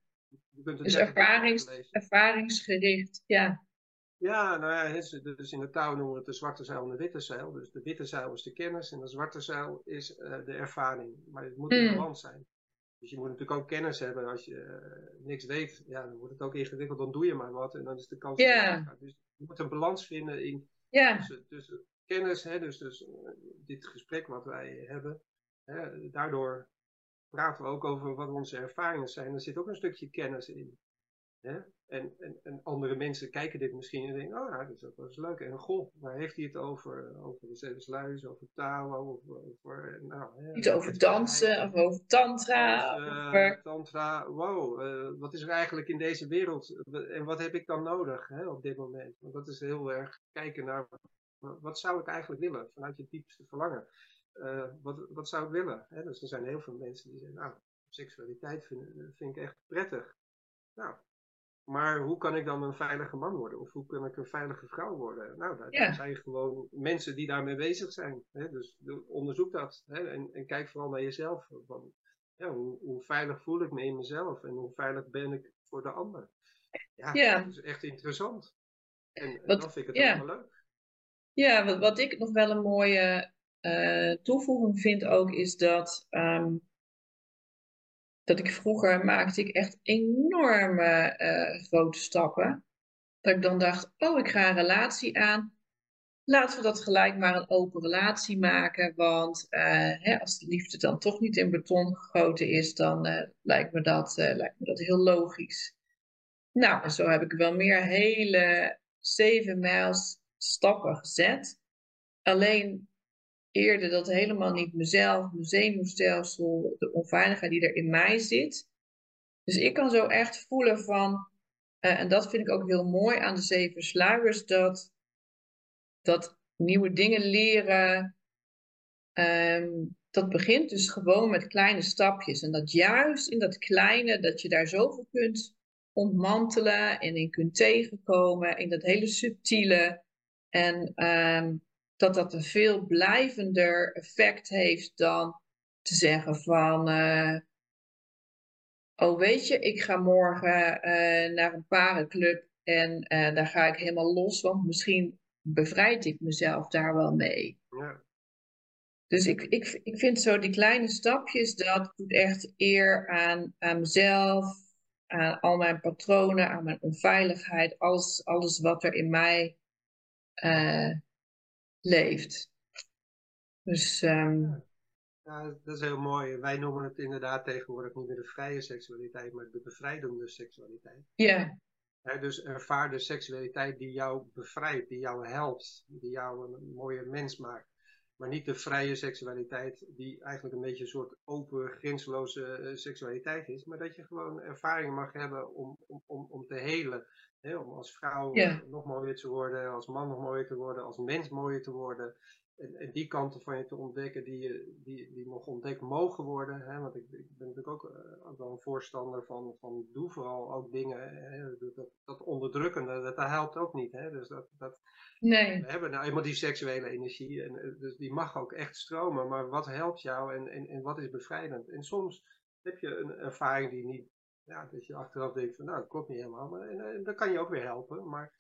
[SPEAKER 1] dus ervarings, ervaringsgericht, ja.
[SPEAKER 2] Ja, nou ja, dus in de taal noemen we het de zwarte zeil en de witte zeil. Dus de witte zeil is de kennis en de zwarte zeil is uh, de ervaring. Maar het moet een mm. balans zijn. Dus je moet natuurlijk ook kennis hebben. Als je uh, niks weet, ja, dan wordt het ook ingewikkeld. Dan doe je maar wat en dan is de kans...
[SPEAKER 1] Yeah.
[SPEAKER 2] Dus je moet een balans vinden in
[SPEAKER 1] yeah.
[SPEAKER 2] tussen, tussen, kennis, hè, dus, dus uh, dit gesprek wat wij hebben. Hè, daardoor praten we ook over wat onze ervaringen zijn. Er zit ook een stukje kennis in. Hè? En, en, en, andere mensen kijken dit misschien en denken, oh ja, dat is ook wel eens leuk. En goh, waar heeft hij het over? Over de Zeven over taal, over... over nou,
[SPEAKER 1] hè, Iets over dansen, of over tantra. over...
[SPEAKER 2] Tantra, wow, uh, wat is er eigenlijk in deze wereld? En wat heb ik dan nodig hè, op dit moment? Want dat is heel erg kijken naar, wat zou ik eigenlijk willen? Vanuit je diepste verlangen. Uh, wat, wat zou ik willen? Hè? Dus er zijn heel veel mensen die zeggen, nou, seksualiteit vind, vind ik echt prettig. Nou, maar hoe kan ik dan een veilige man worden? Of hoe kan ik een veilige vrouw worden? Nou, dat zijn gewoon mensen die daarmee bezig zijn. Hè? Dus onderzoek dat. Hè? En, en, kijk vooral naar jezelf. Van, ja, hoe, hoe, veilig voel ik me in mezelf? En hoe veilig ben ik voor de ander? Ja, ja. dat is echt interessant. En, wat, dan vind ik het ja. wel leuk.
[SPEAKER 1] Ja, wat, wat ik nog wel een mooie uh, toevoeging vind ook, is dat... Um, dat ik vroeger maakte ik echt enorme uh, grote stappen. Dat ik dan dacht, oh, ik ga een relatie aan. Laten we dat gelijk maar een open relatie maken. Want uh, hè, als de liefde dan toch niet in beton gegoten is, dan uh, lijkt, me dat, lijkt me dat heel logisch. Nou, en zo heb ik wel meer hele zeven mijls stappen gezet. Alleen eerder dat helemaal niet mezelf, mijn zenuwstelsel, de onveiligheid die er in mij zit. Dus ik kan zo echt voelen van, uh, en dat vind ik ook heel mooi aan de zeven sluiers, dat, dat nieuwe dingen leren, um, dat begint dus gewoon met kleine stapjes. En dat juist in dat kleine, dat je daar zoveel kunt ontmantelen en in kunt tegenkomen, in dat hele subtiele. En ehm, dat dat een veel blijvender effect heeft dan te zeggen van, uh, oh weet je, ik ga morgen uh, naar een parenclub en uh, daar ga ik helemaal los, want misschien bevrijd ik mezelf daar wel mee. Ja. Dus ik, ik, ik vind zo die kleine stapjes, dat doet echt eer aan, aan mezelf, aan al mijn patronen, aan mijn onveiligheid, alles, alles wat er in mij uh, leeft. Dus. Um...
[SPEAKER 2] Ja, dat is heel mooi. Wij noemen het inderdaad tegenwoordig niet meer de vrije seksualiteit, maar de bevrijdende seksualiteit.
[SPEAKER 1] Ja.
[SPEAKER 2] dus ervaar de seksualiteit die jou bevrijdt, die jou helpt, die jou een mooie mens maakt. Maar niet de vrije seksualiteit, die eigenlijk een beetje een soort open, grenzeloze uh, seksualiteit is. Maar dat je gewoon ervaringen mag hebben om, om, om, om te helen. Hè? Om als vrouw nog mooier te worden, als man nog mooier te worden, als mens mooier te worden. En, en, die kanten van je te ontdekken die, die, die nog ontdekt mogen worden. Hè? Want ik, ik ben natuurlijk ook, uh, ook wel een voorstander van, van doe vooral ook dingen. Hè? Dat, dat onderdrukkende, dat, dat helpt ook niet. Hè? Dus dat, dat,
[SPEAKER 1] Nee.
[SPEAKER 2] We hebben nou eenmaal die seksuele energie, en, eh, dus die mag ook echt stromen, maar wat helpt jou en, en, en wat is bevrijdend? En soms heb je een ervaring die niet, ja, dat je achteraf denkt van nou, dat klopt niet helemaal, maar en, en, dat kan je ook weer helpen. Maar,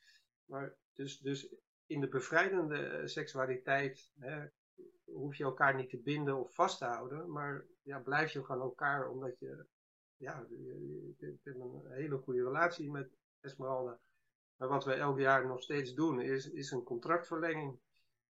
[SPEAKER 2] maar dus, dus in de bevrijdende eh, seksualiteit hè, hoef je elkaar niet te binden of vast te houden, maar ja, blijf je gewoon elkaar omdat je, ja, je, je, je hebt een hele goede relatie met Esmeralda. Maar wat we elk jaar nog steeds doen, is, is een contractverlenging.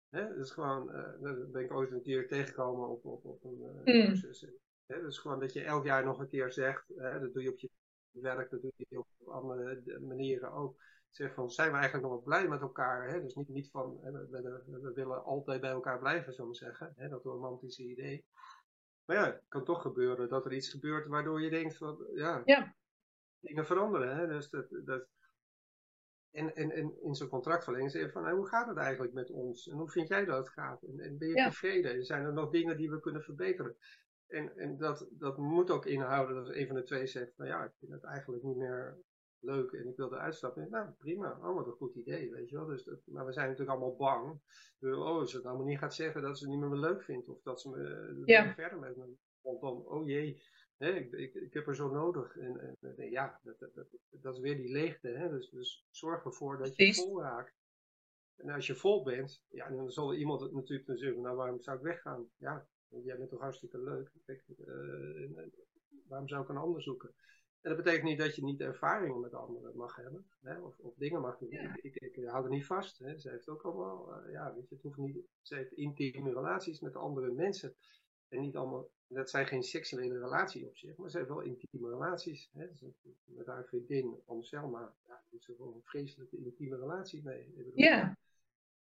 [SPEAKER 2] Hè? Dat is gewoon, uh, dat ben ik ooit een keer tegengekomen op, op, op een uh, cursus. Hè? Dat is gewoon dat je elk jaar nog een keer zegt, hè, dat doe je op je werk, dat doe je op andere manieren ook. Zeg van, zijn we eigenlijk nog wel blij met elkaar? Hè? Dus niet, niet van, hè, we, we, we, willen altijd bij elkaar blijven, zullen we zeggen. Hè? Dat romantische idee. Maar ja, het kan toch gebeuren dat er iets gebeurt waardoor je denkt van, ja,
[SPEAKER 1] ja.
[SPEAKER 2] dingen veranderen. Hè? Dus dat, dat, en, en, en in zo'n contractverlenging zeggen van, nou, hoe gaat het eigenlijk met ons? En hoe vind jij dat het gaat? En, en ben je tevreden? Zijn er nog dingen die we kunnen verbeteren? En, en dat, dat moet ook inhouden dat een van de twee zegt, nou ja, ik vind het eigenlijk niet meer leuk en ik wil eruit stappen. Nou, prima, allemaal een goed idee, weet je wel. Dus dat, maar we zijn natuurlijk allemaal bang. Oh, als ze het allemaal niet gaat zeggen dat ze het niet meer leuk vindt. Of dat ze me ja. verder met me. Want dan, oh jee, ik, ik, ik, heb er zo nodig. En, en ja, dat, dat, dat, is weer die leegte. Hè? Dus, dus zorg ervoor dat je vol raakt. En als je vol bent, ja, dan zal iemand het natuurlijk zeggen, nou waarom zou ik weggaan? Ja, jij bent toch hartstikke leuk. Uh, waarom zou ik een ander zoeken? En dat betekent niet dat je niet ervaringen met anderen mag hebben. Hè? Of, of dingen mag doen. Ja. Ik, ik, ik, hou er niet vast. Hè? Ze heeft ook allemaal, uh, ja, weet je, het hoeft niet, ze heeft intieme relaties met andere mensen. En niet allemaal, dat zijn geen seksuele relaties op zich, maar ze hebben wel intieme relaties. Hè? Met haar vriendin, Anselma, ja, is er gewoon een vreselijke intieme relatie mee. Bedoel,
[SPEAKER 1] ja.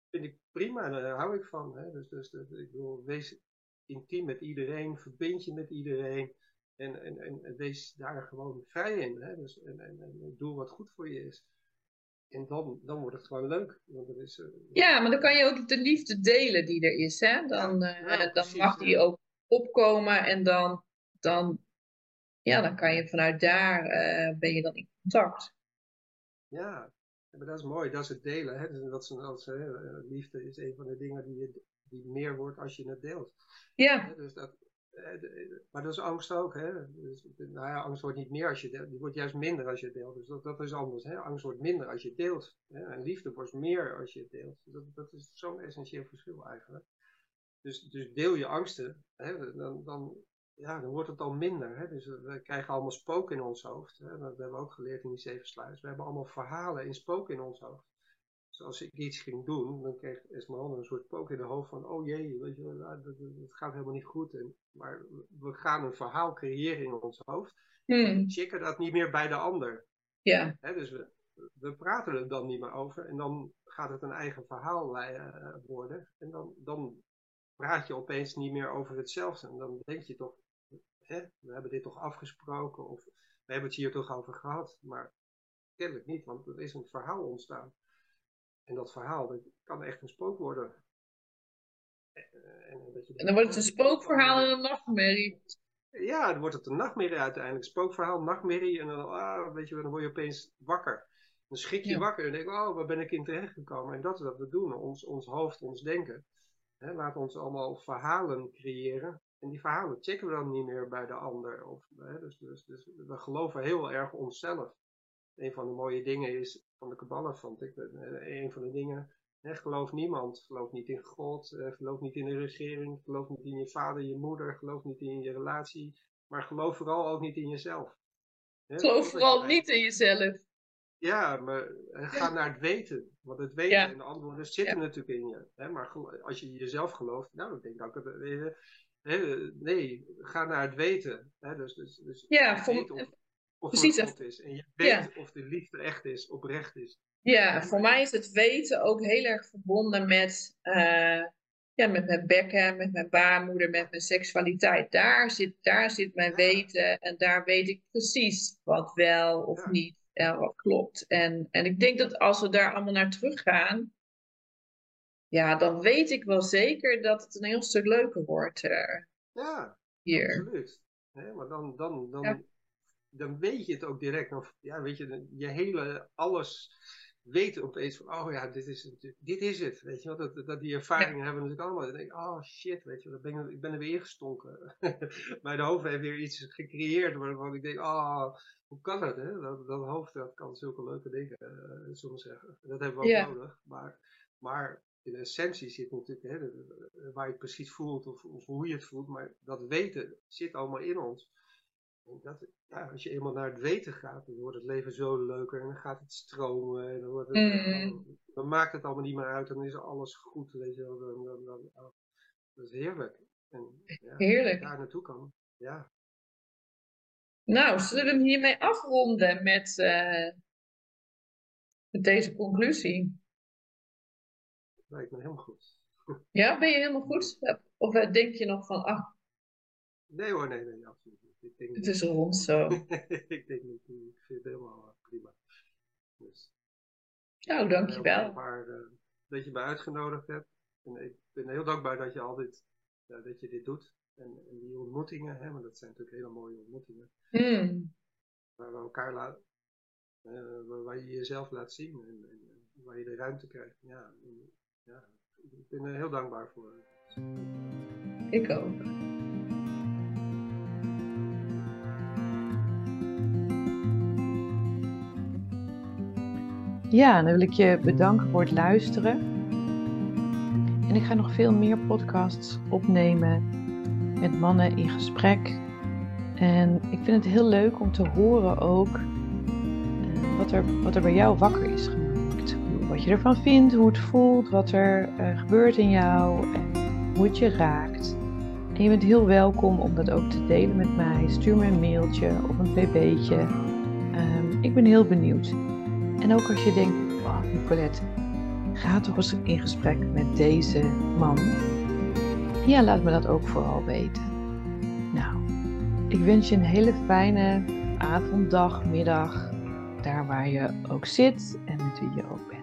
[SPEAKER 2] Vind ik prima, daar hou ik van. Hè? Dus, dus, dus ik bedoel, wees intiem met iedereen, verbind je met iedereen. En, en, en wees daar gewoon vrij in. Hè? Dus, en, en, en doe wat goed voor je is. En dan, dan wordt het gewoon leuk. Want er is, uh,
[SPEAKER 1] ja, maar dan kan je ook de liefde delen die er is. Hè? Dan, ja, uh, ja, dan mag die ook opkomen en dan, dan, ja, dan kan je vanuit daar, uh, ben je dan in contact.
[SPEAKER 2] Ja, maar dat is mooi, dat is het delen. Hè? Dus dat is, dat is, liefde is een van de dingen die, die meer wordt als je het deelt.
[SPEAKER 1] Ja.
[SPEAKER 2] Dus dat, maar dat is angst ook. Hè? Dus, nou ja, angst wordt niet meer als je deelt, die wordt juist minder als je deelt. Dus dat, dat is anders. Hè? Angst wordt minder als je deelt. Hè? En liefde wordt meer als je deelt. Dat, dat is zo'n essentieel verschil eigenlijk. Dus, dus deel je angsten, hè, dan, dan, ja, dan wordt het al minder. Hè. Dus we krijgen allemaal spoken in ons hoofd. Hè. Dat hebben we ook geleerd in die zeven sluis. We hebben allemaal verhalen in spoken in ons hoofd. Dus als ik iets ging doen, dan kreeg Esmeralda een soort spook in de hoofd van, oh jee, weet je, dat, dat, gaat helemaal niet goed. En, maar we gaan een verhaal creëren in ons hoofd.
[SPEAKER 1] Hmm.
[SPEAKER 2] Checken dat niet meer bij de ander.
[SPEAKER 1] Ja.
[SPEAKER 2] Dus we, we praten er dan niet meer over. En dan gaat het een eigen verhaal uh, worden. En dan, dan praat je opeens niet meer over hetzelfde. En dan denk je toch, hè, we hebben dit toch afgesproken of we hebben het hier toch over gehad. Maar kennelijk niet, want er is een verhaal ontstaan. En dat verhaal dat kan echt een spook worden.
[SPEAKER 1] En, en dan wordt het een spookverhaal en een nachtmerrie.
[SPEAKER 2] Ja, dan wordt het een nachtmerrie uiteindelijk. Spookverhaal, nachtmerrie. En dan, ah, weet je, dan word je opeens wakker. Dan schrik je wakker en denk oh, waar ben ik in terecht gekomen? En dat is wat we doen. Ons, ons hoofd, ons denken. Hè, laat ons allemaal verhalen creëren. En die verhalen checken we dan niet meer bij de ander. Of, hè, dus, dus, dus we geloven heel erg onszelf. Een van de mooie dingen is van de Kabbalah, vond ik. Eh, een van de dingen, hè, geloof niemand. Geloof niet in God, eh, geloof niet in de regering, geloof niet in je vader, je moeder, geloof niet in je relatie. Maar geloof vooral ook niet in jezelf.
[SPEAKER 1] Hè, geloof vooral niet in jezelf.
[SPEAKER 2] Ja, maar eh, ga naar het weten. Want het weten en de antwoorden zitten natuurlijk in je. Hè? Maar als je jezelf gelooft, nou, ik denk dat ik het. nee, ga naar het weten. Hè? Dus, dus, dus
[SPEAKER 1] ja, voor,
[SPEAKER 2] of, Precies. God is. En je weet of de liefde echt is, oprecht is.
[SPEAKER 1] Ja, voor mij is het weten ook heel erg verbonden met, uh, ja, met mijn bekken, met mijn baarmoeder, met mijn seksualiteit. Daar zit, daar zit mijn weten en daar weet ik precies wat wel of niet ja, wat klopt. En, en ik denk dat als we daar allemaal naar teruggaan, ja, dan weet ik wel zeker dat het een heel stuk leuker wordt. Uh,
[SPEAKER 2] ja, hier. absoluut. maar dan, dan, dan, dan weet je het ook direct. Of, ja, weet je, je hele alles weten opeens van, oh ja, dit is, dit is het. Weet je dat, dat die ervaringen hebben natuurlijk allemaal. Dan denk ik, oh shit, weet je, ben ik, ik ben er weer gestonken. Mijn hoofd heeft weer iets gecreëerd waarvan ik denk, oh, hoe kan dat, hè? Dat, dat hoofd dat kan zulke leuke dingen, uh, zullen zeggen. Dat hebben we ook nodig. Maar, maar in essentie zit natuurlijk, hè, waar je het precies voelt of, of hoe je het voelt, maar dat weten zit allemaal in ons. Dat, ja, als je eenmaal naar het weten gaat, dan wordt het leven zo leuker en dan gaat het stromen en dan, wordt het, mm. dan, maakt het allemaal niet meer uit en dan is alles goed, weet je wel. Dan, dan, dan, oh, dat is heerlijk. En, ja,
[SPEAKER 1] heerlijk.
[SPEAKER 2] daar naartoe kan. Ja.
[SPEAKER 1] Nou, zullen we hem hiermee afronden met, uh, met deze conclusie?
[SPEAKER 2] Lijkt me helemaal goed.
[SPEAKER 1] Ja, ben je helemaal goed? Of denk je nog van, ach...
[SPEAKER 2] Nee hoor, nee, nee, absoluut
[SPEAKER 1] ik denk het is rond zo.
[SPEAKER 2] ik denk niet, ik vind het helemaal eh, prima. Dus,
[SPEAKER 1] nou, dankjewel.
[SPEAKER 2] Maar, uh, dat je me uitgenodigd hebt. En ik ben heel dankbaar dat je altijd ja, dat je dit doet. En, en die ontmoetingen, hè, want dat zijn natuurlijk hele mooie ontmoetingen. Mm. Waar we elkaar laten, uh, waar je jezelf laat zien en, en, waar je de ruimte krijgt. Ja, ja, ik ben er heel dankbaar voor.
[SPEAKER 1] Ik ook. Ja, dan wil ik je bedanken voor het luisteren. En ik ga nog veel meer podcasts opnemen met mannen in gesprek. En ik vind het heel leuk om te horen ook eh, wat, er, wat er bij jou wakker is gemaakt. Wat je ervan vindt, hoe het voelt, wat er uh, gebeurt in jou en hoe het je raakt. En je bent heel welkom om dat ook te delen met mij. Stuur me een mailtje of een pb'tje. Um, ik ben heel benieuwd. En ook als je denkt, oh Nicolette, ga toch eens in gesprek met deze man. Ja, laat me dat ook vooral weten. Nou, ik wens je een hele fijne avond, dag, middag. Daar waar je ook zit en met wie je ook bent.